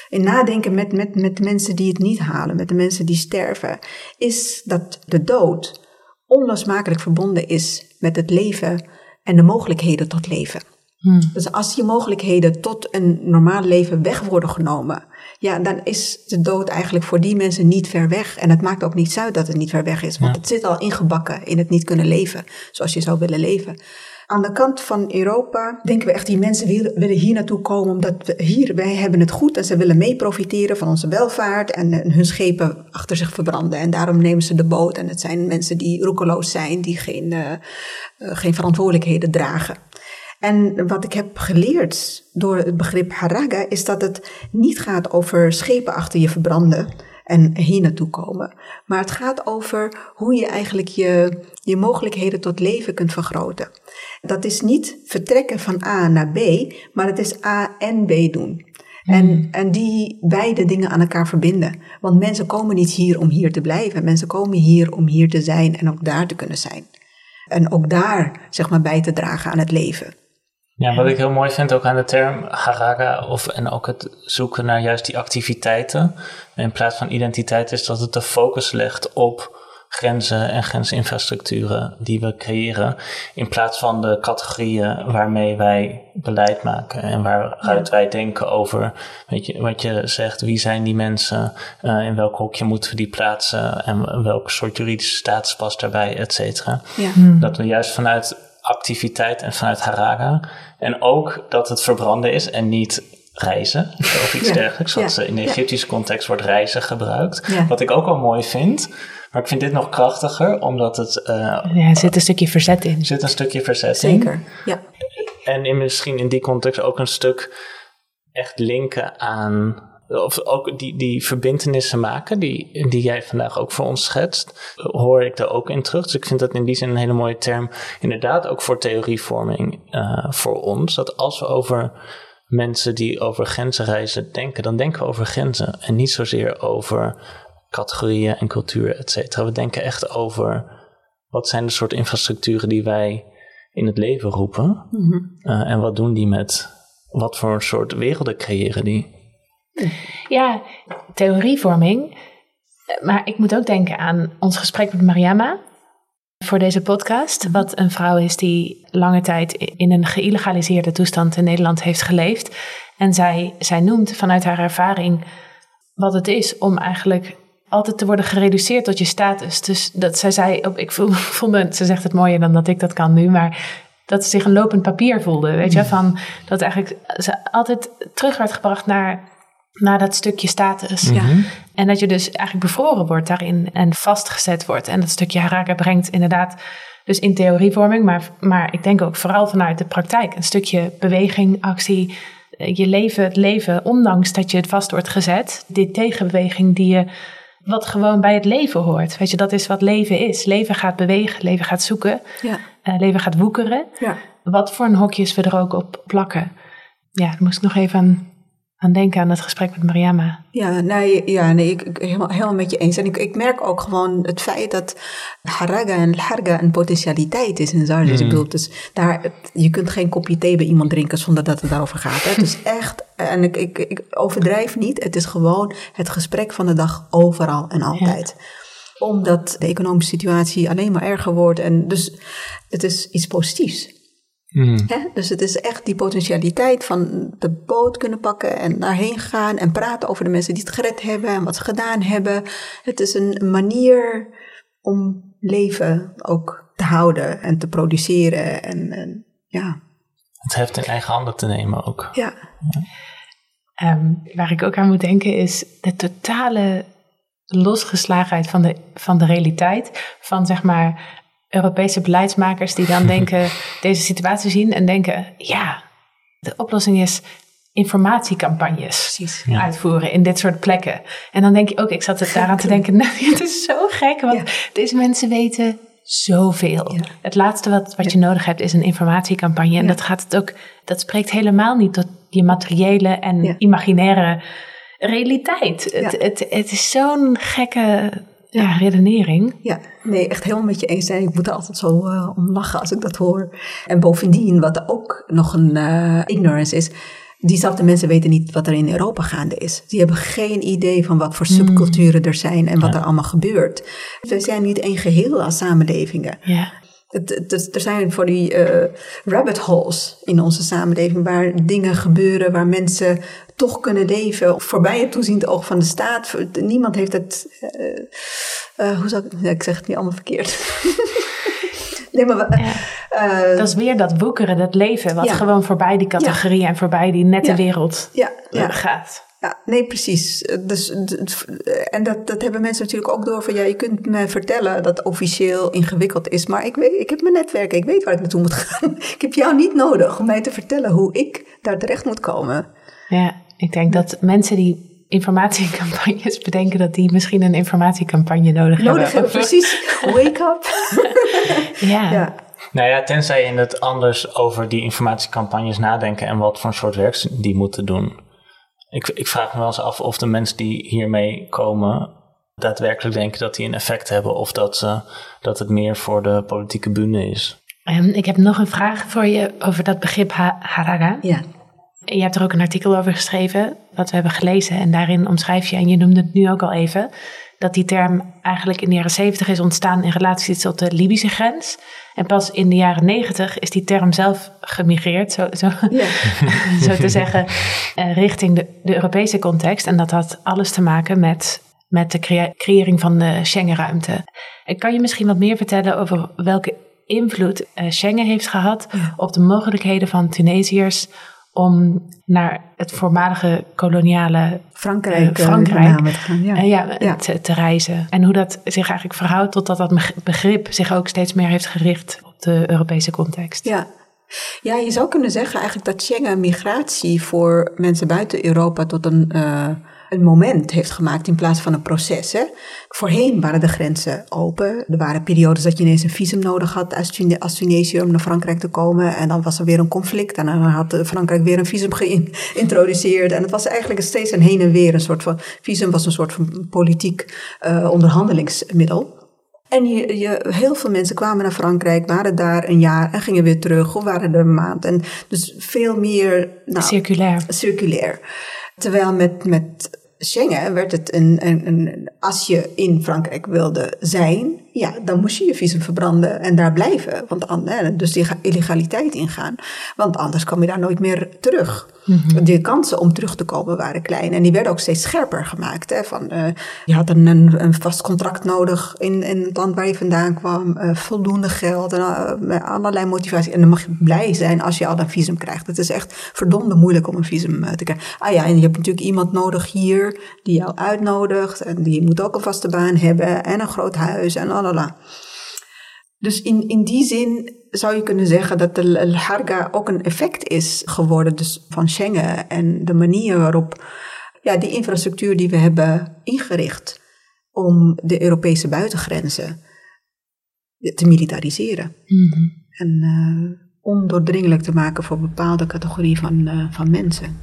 in nadenken met, met, met de mensen die het niet halen, met de mensen die sterven, is dat de dood onlosmakelijk verbonden is met het leven en de mogelijkheden tot leven. Hmm. Dus als je mogelijkheden tot een normaal leven weg worden genomen, ja, dan is de dood eigenlijk voor die mensen niet ver weg. En het maakt ook niet uit dat het niet ver weg is, want het zit al ingebakken in het niet kunnen leven zoals je zou willen leven. Aan de kant van Europa denken we echt, die mensen willen, hier naartoe komen omdat we hier, wij hebben het goed en ze willen mee profiteren van onze welvaart en, hun schepen achter zich verbranden. En daarom nemen ze de boot en het zijn mensen die roekeloos zijn, die geen, uh, geen verantwoordelijkheden dragen. En wat ik heb geleerd door het begrip haraga is dat het niet gaat over schepen achter je verbranden en hier naartoe komen. Maar het gaat over hoe je eigenlijk je, je mogelijkheden tot leven kunt vergroten. Dat is niet vertrekken van A naar B, maar het is A en B doen. En, hmm. en die beide dingen aan elkaar verbinden. Want mensen komen niet hier om hier te blijven. Mensen komen hier om hier te zijn en ook daar te kunnen zijn. En ook daar, zeg maar, bij te dragen aan het leven.
Ja, wat ik heel mooi vind ook aan de term haraga, of, en ook het zoeken naar juist die activiteiten, in plaats van identiteit, is dat het de focus legt op grenzen en grensinfrastructuren die we creëren, in plaats van de categorieën waarmee wij beleid maken en waaruit wij denken over, weet je, wat je zegt, wie zijn die mensen, uh, in welk hokje moeten we die plaatsen en welk soort juridische status past daarbij, et cetera. Ja. Dat we juist vanuit activiteit en vanuit Haraga. En ook dat het verbranden is en niet reizen of iets dergelijks. Wat in de Egyptische context wordt reizen gebruikt. Wat ik ook wel mooi vind. Maar ik vind dit nog krachtiger, omdat het... Uh,
ja, er zit een stukje verzet in.
Er zit een stukje verzet
in. Zeker, ja.
En in, misschien in die context ook een stuk echt linken aan of ook die, die verbindenissen maken, die, die jij vandaag ook voor ons schetst, hoor ik daar ook in terug. Dus ik vind dat in die zin een hele mooie term, inderdaad ook voor theorievorming uh, voor ons. Dat als we over mensen die over grenzen reizen denken, dan denken we over grenzen en niet zozeer over categorieën en cultuur, et cetera. We denken echt over wat zijn de soort infrastructuren die wij in het leven roepen mm uh, en wat doen die met, wat voor soort werelden creëren die.
Ja, theorievorming. Maar ik moet ook denken aan ons gesprek met Mariama voor deze podcast. Wat een vrouw is die lange tijd in een geïllegaliseerde toestand in Nederland heeft geleefd. En zij, zij noemt vanuit haar ervaring wat het is om eigenlijk altijd te worden gereduceerd tot je status. Dus dat zij zei, ik vond, [laughs] ze zegt het mooier dan dat ik dat kan nu, maar dat ze zich een lopend papier voelde. Weet je, mm. van dat eigenlijk ze altijd terug werd gebracht naar naar dat stukje status. Ja. Mhm. En dat je dus eigenlijk bevroren wordt daarin en vastgezet wordt. En dat stukje haraka brengt inderdaad dus in theorievorming, maar, maar ik denk ook vooral vanuit de praktijk. Een stukje beweging, actie, je leven, het leven, ondanks dat je het vast wordt gezet. Dit tegenbeweging die je, wat gewoon bij het leven hoort. Weet je, dat is wat leven is. Leven gaat bewegen, leven gaat zoeken, ja. Uh, leven gaat woekeren. Ja. Wat voor een hokjes we er ook op plakken. Ja, daar moest ik nog even aan aan denken aan het gesprek met Mariama.
Ja, nee, ja, nee ik, ik helemaal, helemaal met je eens. En ik, ik merk ook gewoon het feit dat haraga en harga een potentialiteit is in Zardes. Mm. Ik dus daar, je kunt geen kopje thee bij iemand drinken zonder dat het daarover gaat. Hè. Het is echt, en ik, ik, ik overdrijf niet, het is gewoon het gesprek van de dag overal en altijd. Omdat de economische situatie alleen maar erger wordt. En dus het is iets positiefs. Mm. Dus het is echt die potentialiteit van de boot kunnen pakken en daarheen gaan en praten over de mensen die het gered hebben en wat ze gedaan hebben. Het is een manier om leven ook te houden en te produceren en, en ja.
Het heeft in eigen handen te nemen ook.
Ja.
Ehm, waar ik ook aan moet denken is de totale losgeslagenheid van de, van de realiteit. Van zeg maar Europese beleidsmakers die dan [laughs] denken, deze situatie zien en denken: ja, de oplossing is informatiecampagnes uitvoeren in dit soort plekken. En dan denk je ook, ik zat er daaraan te denken, [laughs] nou, het is zo gek, want deze mensen weten zoveel. Het laatste wat, wat je nodig hebt is een informatiecampagne. En dat gaat het ook, dat spreekt helemaal niet tot je materiële en imaginaire realiteit. Het, het, het is zo'n gekke ja, redenering.
Ja, nee, echt helemaal met je eens. Ik moet er altijd zo uh, om lachen als ik dat hoor. En bovendien, wat ook nog een uh, ignorance is, diezelfde mensen weten niet wat er in Europa gaande is. Die hebben geen idee van wat voor subculturen er zijn en wat er allemaal gebeurt. We zijn niet één geheel als samenlevingen. Ja. Het, er zijn voor die uh, rabbit holes in onze samenleving waar dingen gebeuren, waar mensen toch kunnen leven voorbij het toeziend oog van de staat. Niemand heeft het. Uh, uh, hoe zou ik. ik zeg het niet allemaal verkeerd. [laughs]
nee, maar, ja. dat is weer dat woekeren, dat leven, wat gewoon voorbij die categorie en voorbij die nette wereld gaat.
Ja, nee, precies. Dus, en dat, dat hebben mensen natuurlijk ook door van ja, je kunt me vertellen dat het officieel ingewikkeld is, maar ik, weet, ik heb mijn netwerk, ik weet waar ik naartoe moet gaan. [laughs] ik heb jou niet nodig om mij te vertellen hoe ik daar terecht moet komen.
Ja, ik denk dat mensen die informatiecampagnes bedenken, dat die misschien een informatiecampagne nodig,
nodig hebben. precies. Wake up. [laughs]
ja. ja.
Nou ja, tenzij je in het anders over die informatiecampagnes nadenken en wat voor soort werk die moeten doen. Ik, ik vraag me wel eens af of de mensen die hiermee komen daadwerkelijk denken dat die een effect hebben of dat, ze, dat het meer voor de politieke bühne is.
Um, ik heb nog een vraag voor je over dat begrip haraga.
Ja.
Je hebt er ook een artikel over geschreven, wat we hebben gelezen. En daarin omschrijf je, en je noemde het nu ook al even, dat die term eigenlijk in de jaren 70 is ontstaan in relatie tot de Libische grens. En pas in de jaren 90 is die term zelf gemigreerd, zo, zo, [laughs] zo te zeggen, eh, richting de, de, Europese context. En dat had alles te maken met, met de creëring van de Schengen-ruimte. Kan je misschien wat meer vertellen over welke invloed uh, Schengen heeft gehad op de mogelijkheden van Tunesiërs om naar het voormalige koloniale
Frankrijk, uh, Frankrijk te gaan, ja.
Uh, ja, Te, te, reizen. En hoe dat zich eigenlijk verhoudt tot dat dat begrip zich ook steeds meer heeft gericht op de Europese context.
Ja. Ja, je zou kunnen zeggen eigenlijk dat Schengen migratie voor mensen buiten Europa tot een uh, een moment heeft gemaakt in plaats van een proces. Hè. Voorheen waren de grenzen open. Er waren periodes dat je ineens een visum nodig had als, Tunesië om naar Frankrijk te komen. En dan was er weer een conflict. En dan had Frankrijk weer een visum [laughs] geïntroduceerd. En het was eigenlijk steeds een heen en weer. Een soort van visum was een soort van politiek uh, onderhandelingsmiddel. En je, je, heel veel mensen kwamen naar Frankrijk, waren daar een jaar en gingen weer terug, of waren er een maand. En dus veel meer.
Nou, circulair.
Circulair. Terwijl met, met Schengen werd het een, een, een, als je in Frankrijk wilde zijn, ja, dan moest je je visum verbranden en daar blijven. Want, dus die illegaliteit ingaan. Want anders kwam je daar nooit meer terug. Mm De kansen om terug te komen waren klein. En die werden ook steeds scherper gemaakt. Hè, van, uh, je had een, een, vast contract nodig in, in het land waar je vandaan kwam. Uh, voldoende geld en uh, allerlei motivatie. En dan mag je blij zijn als je al een visum krijgt. Het is echt verdomde moeilijk om een visum te krijgen. Ah ja, en je hebt natuurlijk iemand nodig hier die jou uitnodigt. En die moet ook een vaste baan hebben en een groot huis en Dus in, in die zin zou je kunnen zeggen dat de Harga ook een effect is geworden dus van Schengen en de manier waarop ja, die infrastructuur die we hebben ingericht om de Europese buitengrenzen te militariseren. Mhm. En uh, ondoordringelijk te maken voor bepaalde categorieën van, uh, van mensen.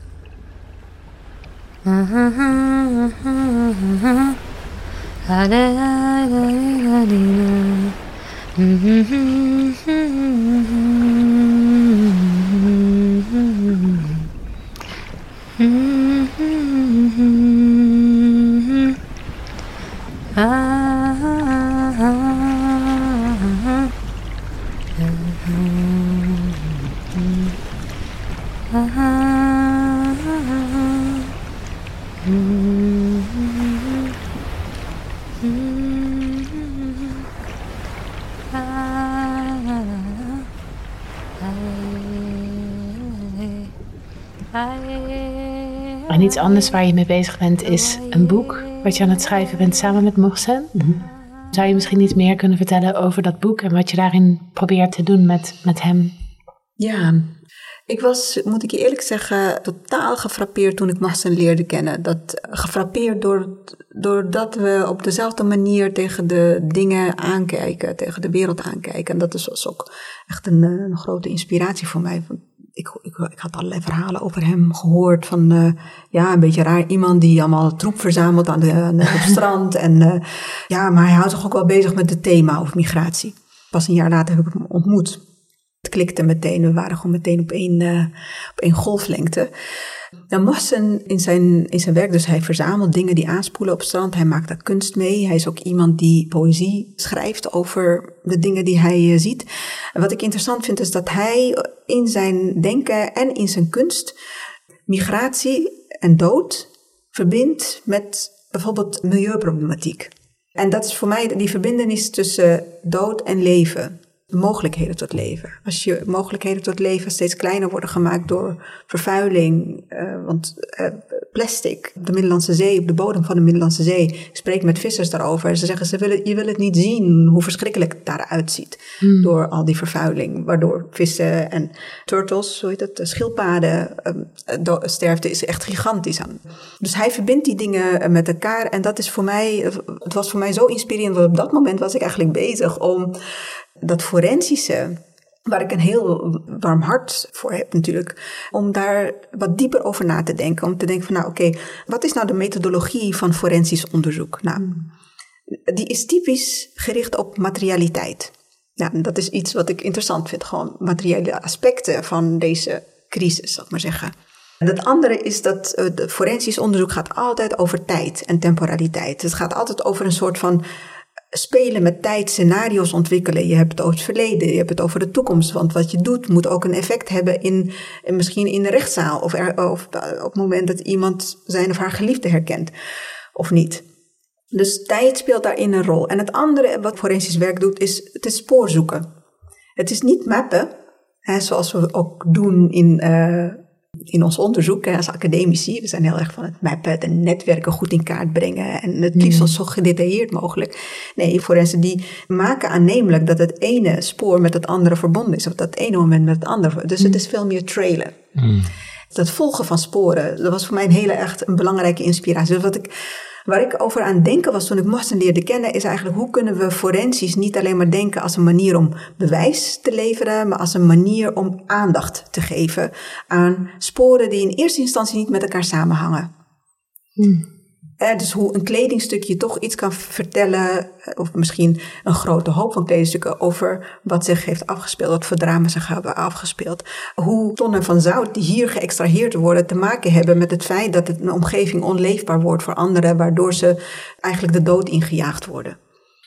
Ah. Iets anders waar je mee bezig bent is een boek wat je aan het schrijven bent samen met Mohsen. Zou je misschien iets meer kunnen vertellen over dat boek en wat je daarin probeert te doen met, met hem?
Ja, ik was, moet ik je eerlijk zeggen, totaal gefrappeerd toen ik Mohsen leerde kennen. Dat, gefrappeerd door, doordat we op dezelfde manier tegen de dingen aankijken, tegen de wereld aankijken. En dat is, was ook echt een, een grote inspiratie voor mij ik, ik, ik, had allerlei verhalen over hem gehoord. Van uh, ja, een beetje raar iemand die allemaal troep verzamelt aan, de, aan het strand. [laughs] En uh, ja, maar hij houdt zich ook wel bezig met het thema over migratie. Pas een jaar later heb ik hem ontmoet. Het klikte meteen, we waren gewoon meteen op één, uh, op één golflengte. Dan Mohsen in zijn, in zijn werk, dus hij verzamelt dingen die aanspoelen op strand. Hij maakt daar kunst mee. Hij is ook iemand die poëzie schrijft over de dingen die hij ziet. En wat ik interessant vind is dat hij in zijn denken en in zijn kunst migratie en dood verbindt met bijvoorbeeld milieuproblematiek. En dat is voor mij die verbindenis tussen dood en leven mogelijkheden tot leven. Als je mogelijkheden tot leven steeds kleiner worden gemaakt door vervuiling, uh, want uh, plastic, de Middellandse Zee, op de bodem van de Middellandse Zee, ik spreek met vissers daarover en ze zeggen, ze willen, je wil het niet zien hoe verschrikkelijk het daaruit ziet hmm. door al die vervuiling, waardoor vissen en turtles, hoe heet het, schildpaden, uh, sterfte is echt gigantisch aan. Dus hij verbindt die dingen met elkaar en dat is voor mij, het was voor mij zo inspirerend, want op dat moment was ik eigenlijk bezig om dat forensische, waar ik een heel warm hart voor heb natuurlijk, om daar wat dieper over na te denken. Om te denken van nou oké, wat is nou de methodologie van forensisch onderzoek? Nou, die is typisch gericht op materialiteit. Nou, dat is iets wat ik interessant vind, gewoon materiële aspecten van deze crisis, zal ik maar zeggen. En het andere is dat uh, forensisch onderzoek gaat altijd over tijd en temporaliteit. Het gaat altijd over een soort van spelen met tijd, scenario's ontwikkelen. Je hebt het over het verleden, je hebt het over de toekomst. Want wat je doet moet ook een effect hebben in, misschien in de rechtszaal. Of, of eh, op het moment dat iemand zijn of haar geliefde herkent. Of niet. Dus tijd speelt daarin een rol. En het andere wat forensisch werk doet, is het is spoorzoeken. Het is niet mappen, hè, zoals we ook doen in, uh, in ons onderzoek als academici, we zijn heel erg van het mappen, de netwerken goed in kaart brengen en het liefst mm. zo gedetailleerd mogelijk. Nee, forensen die maken aannemelijk dat het ene spoor met het andere verbonden is, of dat ene moment met het andere. Dus het mm. is veel meer trailen. Mm. Dat volgen van sporen, dat was voor mij een hele echt een belangrijke inspiratie. Dus wat ik Waar ik over aan denken was toen ik Morsen leerde kennen, is eigenlijk hoe kunnen we forensisch niet alleen maar denken als een manier om bewijs te leveren, maar als een manier om aandacht te geven aan sporen die in eerste instantie niet met elkaar samenhangen. Hmm. Eh, dus hoe een kledingstukje toch iets kan vertellen, eh, of misschien een grote hoop van kledingstukken over wat zich heeft afgespeeld, wat voor drama zich hebben afgespeeld. Hoe tonnen van zout die hier geëxtraheerd worden te maken hebben met het feit dat het een omgeving onleefbaar wordt voor anderen, waardoor ze eigenlijk de dood ingejaagd worden.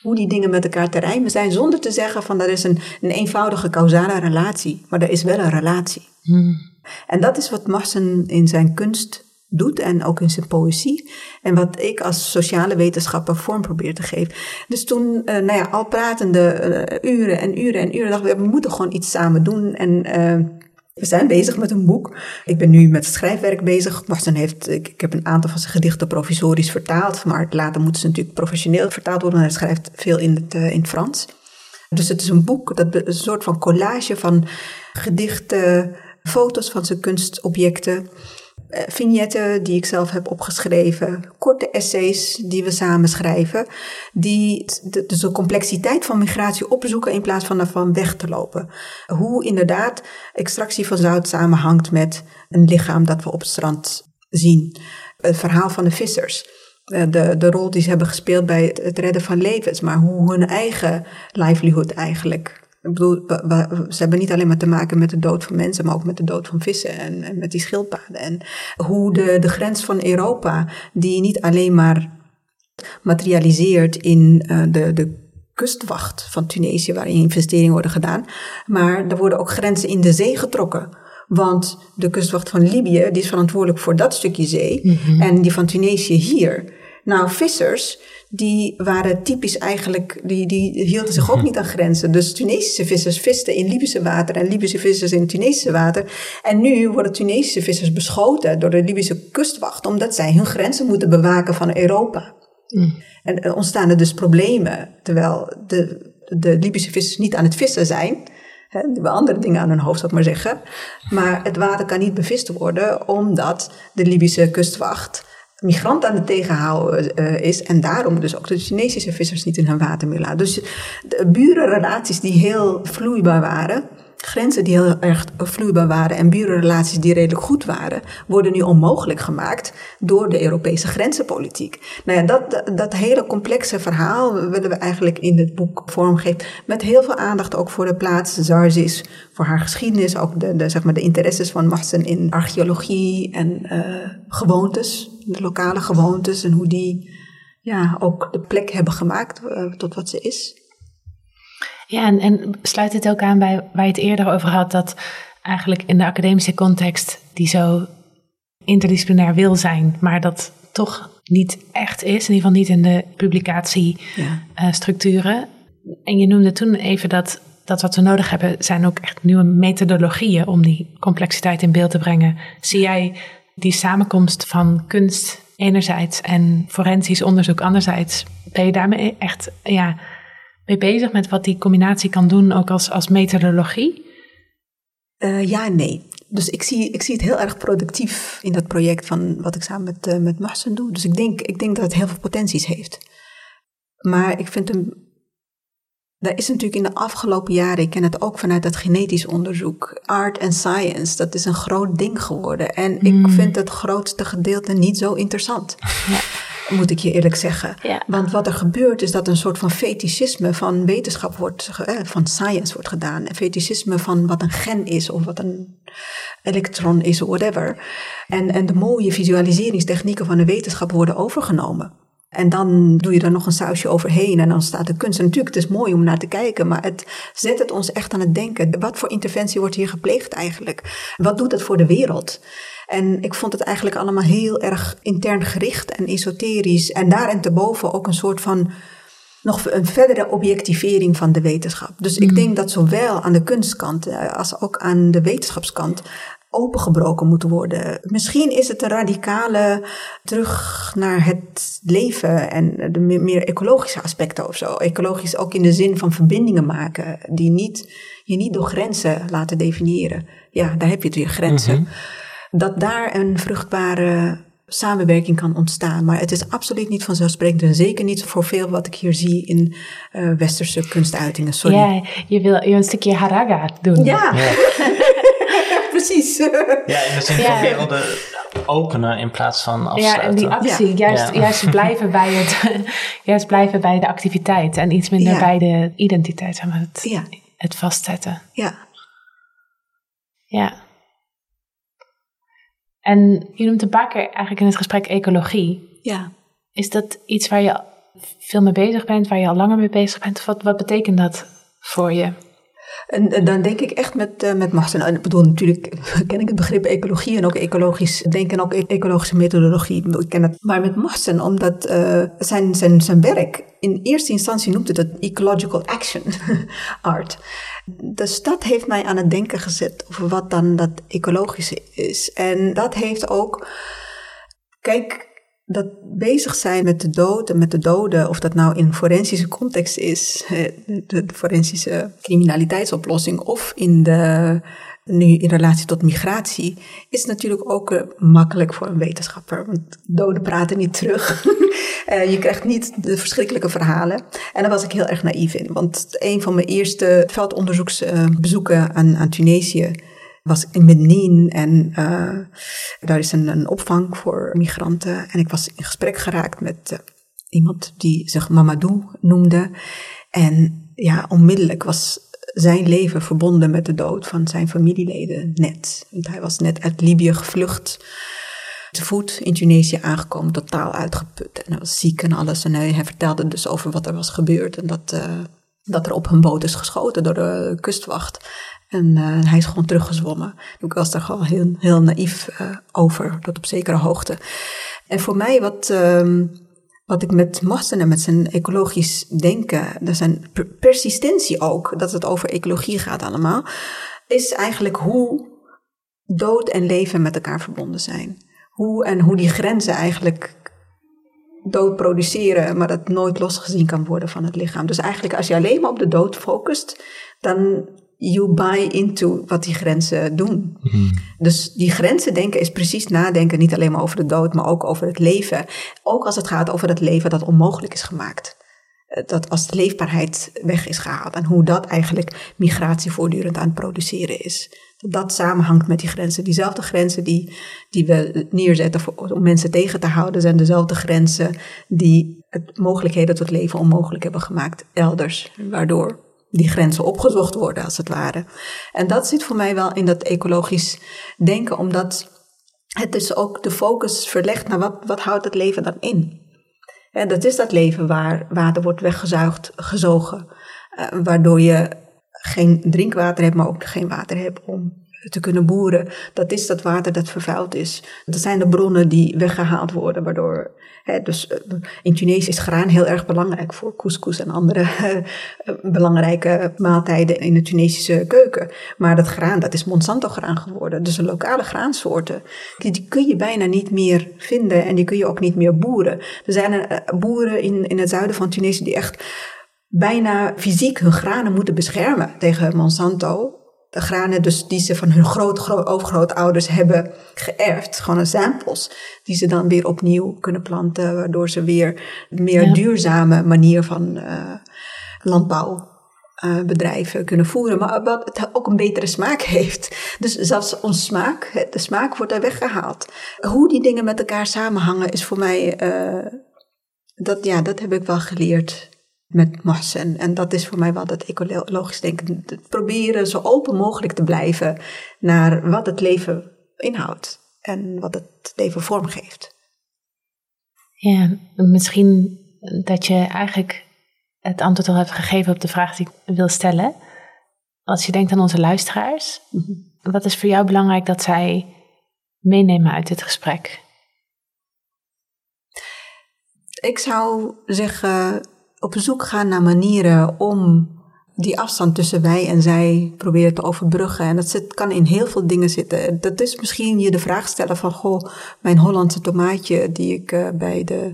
Hoe die dingen met elkaar te rijmen zijn, zonder te zeggen van dat is een, een eenvoudige causale relatie, maar er is wel een relatie. Hmm. En dat is wat Marsen in zijn kunst doet en ook in zijn poëzie. En wat ik als sociale wetenschapper vorm probeer te geven. Dus toen, uh, nou ja, al pratende uh, uren en uren en uren, dachten we, we moeten gewoon iets samen doen. En uh, we zijn bezig met een boek. Ik ben nu met schrijfwerk bezig. Marcel heeft, ik, ik, heb een aantal van zijn gedichten provisorisch vertaald. Maar later moeten ze natuurlijk professioneel vertaald worden. Hij schrijft veel in het, in het Frans. Dus het is een boek, dat, een soort van collage van gedichten, foto's van zijn kunstobjecten. Eh, vignetten die ik zelf heb opgeschreven, korte essays die we samen schrijven, die de, dus de complexiteit van migratie opzoeken in plaats van ervan weg te lopen. Hoe inderdaad extractie van zout samenhangt met een lichaam dat we op het strand zien. Het verhaal van de vissers. Eh, de, de rol die ze hebben gespeeld bij het redden van levens, maar hoe hun eigen livelihood eigenlijk ik bedoel, ze hebben niet alleen maar te maken met de dood van mensen, maar ook met de dood van vissen en, en met die schildpaden. En hoe de, de grens van Europa, die niet alleen maar materialiseert in uh, de, de kustwacht van Tunesië, waarin investeringen worden gedaan, maar er worden ook grenzen in de zee getrokken. Want de kustwacht van Libië, die is verantwoordelijk voor dat stukje zee, mhm. en die van Tunesië hier Nou, vissers, die waren typisch eigenlijk, die, die hielden zich ook [laughs] niet aan grenzen. Dus Tunesische vissers visten in Libische water en Libische vissers in Tunesische water. En nu worden Tunesische vissers beschoten door de Libische kustwacht, omdat zij hun grenzen moeten bewaken van Europa. Mm. En er ontstaan er dus problemen, terwijl de, de Libische vissers niet aan het vissen zijn. He, die hebben andere dingen aan hun hoofd, zou ik maar zeggen. Maar het water kan niet bevist worden, omdat de Libische kustwacht migranten aan het tegenhouden uh, is. En daarom dus ook de Chinesische vissers niet in hun water meer. Dus de burenrelaties die heel vloeibaar waren grenzen die heel erg vloeibaar waren en burenrelaties die redelijk goed waren, worden nu onmogelijk gemaakt door de Europese grenzenpolitiek. Nou ja, dat, dat hele complexe verhaal willen we eigenlijk in het boek vormgeven. Met heel veel aandacht ook voor de plaats Zarzis, voor haar geschiedenis, ook de, de, zeg maar de interesses van Mahsen in archeologie en uh, gewoontes, de lokale gewoontes en hoe die ja, ook de plek hebben gemaakt uh, tot wat ze is.
Ja, en, en sluit het ook aan bij waar je het eerder over had, dat eigenlijk in de academische context die zo interdisciplinair wil zijn, maar dat toch niet echt is, in ieder geval niet in de publicatiestructuren. Ja. Uh, en je noemde toen even dat, dat wat we nodig hebben, zijn ook echt nieuwe methodologieën om die complexiteit in beeld te brengen. Zie jij die samenkomst van kunst enerzijds en forensisch onderzoek anderzijds, ben je daarmee echt ja, mee bezig met wat die combinatie kan doen, ook als, als methodologie?
Uh, ja nee. Dus ik zie, ik zie het heel erg productief in dat project van wat ik samen met, uh, met Marsen doe. Dus ik denk, ik denk dat het heel veel potenties heeft. Maar ik vind hem. Daar is natuurlijk in de afgelopen jaren, ik ken het ook vanuit het genetisch onderzoek, art en science, dat is een groot ding geworden. En ik mm. vind het grootste gedeelte niet zo interessant. Ja moet ik je eerlijk zeggen. Want wat er gebeurt is dat een soort van fetischisme van wetenschap wordt, eh, van science wordt gedaan. En fetischisme van wat een gen is of wat een elektron is of whatever. En, en de mooie visualiseringstechnieken van de wetenschap worden overgenomen. En dan doe je er nog een sausje overheen en dan staat de kunst. En natuurlijk, het is mooi om naar te kijken, maar het zet het ons echt aan het denken. Wat voor interventie wordt hier gepleegd eigenlijk? Wat doet het voor de wereld? En ik vond het eigenlijk allemaal heel erg intern gericht en esoterisch. En daarin te boven ook een soort van nog een verdere objectivering van de wetenschap. Dus ik mm. denk dat zowel aan de kunstkant eh, als ook aan de wetenschapskant opengebroken moeten worden. Misschien is het een radicale terug naar het leven en de meer ecologische aspecten of zo. Ecologisch ook in de zin van verbindingen maken die niet, je niet door grenzen laten definiëren. Ja, daar heb je weer, grenzen. Mhm dat daar een vruchtbare samenwerking kan ontstaan. Maar het is absoluut niet vanzelfsprekend en zeker niet voor veel wat ik hier zie in uh, westerse kunstuitingen. Sorry.
Ja, je wil je een stukje haraga doen.
Ja, [laughs] precies.
Ja, in de zin van werelden openen in plaats van afsluiten.
Ja, en die actie, juist, juist, blijven bij het, [laughs] juist blijven bij de activiteit en iets minder bij de identiteit, maar, het, het vastzetten.
Ja.
Ja. En je noemt een paar keer eigenlijk in het gesprek ecologie.
Ja.
Is dat iets waar je veel mee bezig bent, waar je al langer mee bezig bent? Wat, wat betekent dat voor je?
En, dan denk ik echt met, uh, met. En ik bedoel, natuurlijk ken ik het begrip ecologie en ook ecologisch denken en ook e-, ecologische methodologie. Ik ken het. Maar met Marsten, omdat zijn, zijn, zijn werk in eerste instantie noemt het het ecological action [laughs] art. Dus dat heeft mij aan het denken gezet over wat dan dat ecologische is. En dat heeft ook. Kijk, dat bezig zijn met de dood en met de doden, of dat nou in forensische context is, de, forensische criminaliteitsoplossing, of in de, nu in relatie tot migratie, is natuurlijk ook eh, makkelijk voor een wetenschapper. Want doden praten niet terug. [laughs] Eh, je krijgt niet de verschrikkelijke verhalen. En daar was ik heel erg naïef in. Want een van mijn eerste veldonderzoeksbezoeken aan, aan Tunesië was in Benin en uh, daar is een, een, opvang voor migranten. En ik was in gesprek geraakt met uh, iemand die zich Mamadou noemde. En ja, onmiddellijk was zijn leven verbonden met de dood van zijn familieleden net. Want hij was net uit Libië gevlucht, te voet in Tunesië aangekomen, totaal uitgeput. En hij was ziek en alles. En hij, vertelde dus over wat er was gebeurd en dat, uh, dat er op hun boot is geschoten door de kustwacht. En uh, hij is gewoon teruggezwommen. Ik was daar gewoon heel, heel naïef uh, over, tot op zekere hoogte. En voor mij wat, um, wat ik met Mohsen en met zijn ecologisch denken, dat zijn persistentie ook, dat het over ecologie gaat allemaal, is eigenlijk hoe dood en leven met elkaar verbonden zijn. Hoe en hoe die grenzen eigenlijk dood produceren, maar dat nooit losgezien kan worden van het lichaam. Dus eigenlijk als je alleen maar op de dood focust, dan you buy into wat die grenzen doen. Mhm. Dus die grenzen denken is precies nadenken, niet alleen maar over de dood, maar ook over het leven. Ook als het gaat over het leven dat onmogelijk is gemaakt. Eh, dat als de leefbaarheid weg is gehaald en hoe dat eigenlijk migratie voortdurend aan het produceren is. Dat dat samenhangt met die grenzen. Diezelfde grenzen die, die we neerzetten voor, om mensen tegen te houden, zijn dezelfde grenzen die het mogelijkheden tot leven onmogelijk hebben gemaakt elders. Waardoor die grenzen opgezocht worden, als het ware. En dat zit voor mij wel in dat ecologisch denken, omdat het dus ook de focus verlegt naar wat, wat houdt het leven dan in. En dat is dat leven waar water wordt weggezuigd, gezogen, uh, waardoor je geen drinkwater hebt, maar ook geen water hebt om te kunnen boeren. Dat is dat water dat vervuild is. Dat zijn de bronnen die weggehaald worden, waardoor. Hè, dus eh, in Tunesië is graan heel erg belangrijk voor couscous en andere uh, [laughs] belangrijke maaltijden in de Tunesische keuken. Maar dat graan, dat is Monsanto-graan geworden. Dus de lokale graansoorten, die, die, kun je bijna niet meer vinden en die kun je ook niet meer boeren. Er zijn uh, boeren in, in het zuiden van Tunesië die echt bijna fysiek hun granen moeten beschermen tegen Monsanto granen dus die ze van hun groot, groot, overgrootouders hebben geërfd. Gewoon een samples die ze dan weer opnieuw kunnen planten. Waardoor ze weer een meer duurzame manier van uh, landbouwbedrijven uh, kunnen voeren. Maar wat het ook een betere smaak [laughs] heeft. Dus zelfs ons smaak, de smaak wordt daar weggehaald. Hoe die dingen met elkaar samenhangen is voor mij... Uh, dat, ja, dat heb ik wel geleerd met Mohsen. En dat is voor mij wel dat ecologisch denken. Proberen zo open mogelijk te blijven naar wat het leven inhoudt en wat het leven vormgeeft.
Ja, misschien dat je eigenlijk het antwoord al hebt gegeven op de vraag die ik wil stellen. Als je denkt aan onze luisteraars, mhm. wat is voor jou belangrijk dat zij meenemen uit dit gesprek?
Ik zou zeggen, op zoek gaan naar manieren om die afstand tussen wij en zij proberen te overbruggen. En dat zit, kan in heel veel dingen zitten. Dat is misschien je de vraag stellen van, goh, mijn Hollandse tomaatje die ik uh, bij de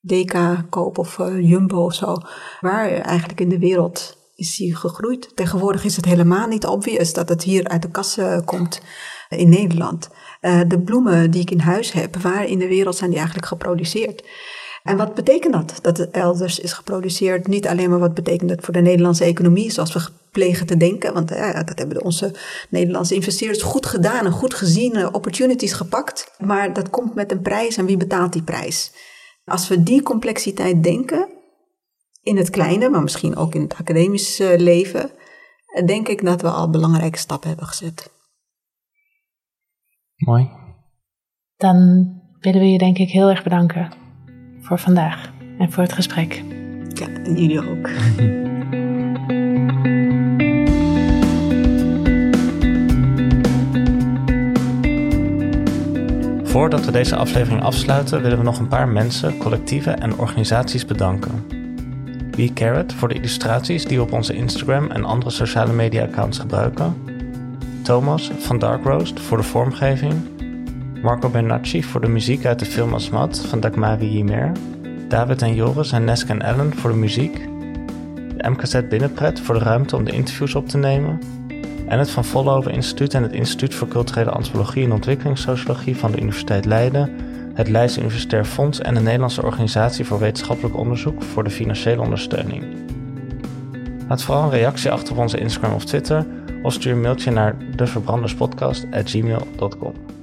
Deka koop of uh, Jumbo of zo. Waar eigenlijk in de wereld is die gegroeid? Tegenwoordig is het helemaal niet obvious dat het hier uit de kassen komt in Nederland. Uh, de bloemen die ik in huis heb, waar in de wereld zijn die eigenlijk geproduceerd? En wat betekent dat, dat het elders is geproduceerd? Niet alleen maar wat betekent het voor de Nederlandse economie, zoals we plegen te denken. Want ja, dat hebben onze Nederlandse investeerders goed gedaan en goed gezien, eh, opportunities gepakt. Maar dat komt met een prijs en wie betaalt die prijs? Als we die complexiteit denken, in het kleine, maar misschien ook in het academisch eh, leven, denk ik dat we al belangrijke stappen hebben gezet.
Mooi.
Dan willen we je denk ik heel erg bedanken voor vandaag en voor het gesprek.
Ja, en jullie ook. [laughs]
Voordat we deze aflevering afsluiten, willen we nog een paar mensen, collectieven en organisaties bedanken. Be Carrot voor de illustraties die we op onze Instagram en andere sociale media-accounts gebruiken. Thomas van Dark Roast voor de vormgeving. Marco Bernacci voor de muziek uit de film Asmat van Dagmari Yimer. David en Joris en Nesk en Ellen voor de muziek. De MKZ Binnenpret voor de ruimte om de interviews op te nemen. En het Van Vollenhoven Instituut en het Instituut voor Culturele Antropologie en Ontwikkelingssociologie van de Universiteit Leiden. Het Leids Universitair Fonds en de Nederlandse Organisatie voor Wetenschappelijk Onderzoek voor de financiële ondersteuning. Laat vooral een reactie achter op onze Instagram of Twitter of stuur een mailtje naar devverbranderspodcast.gmail.com.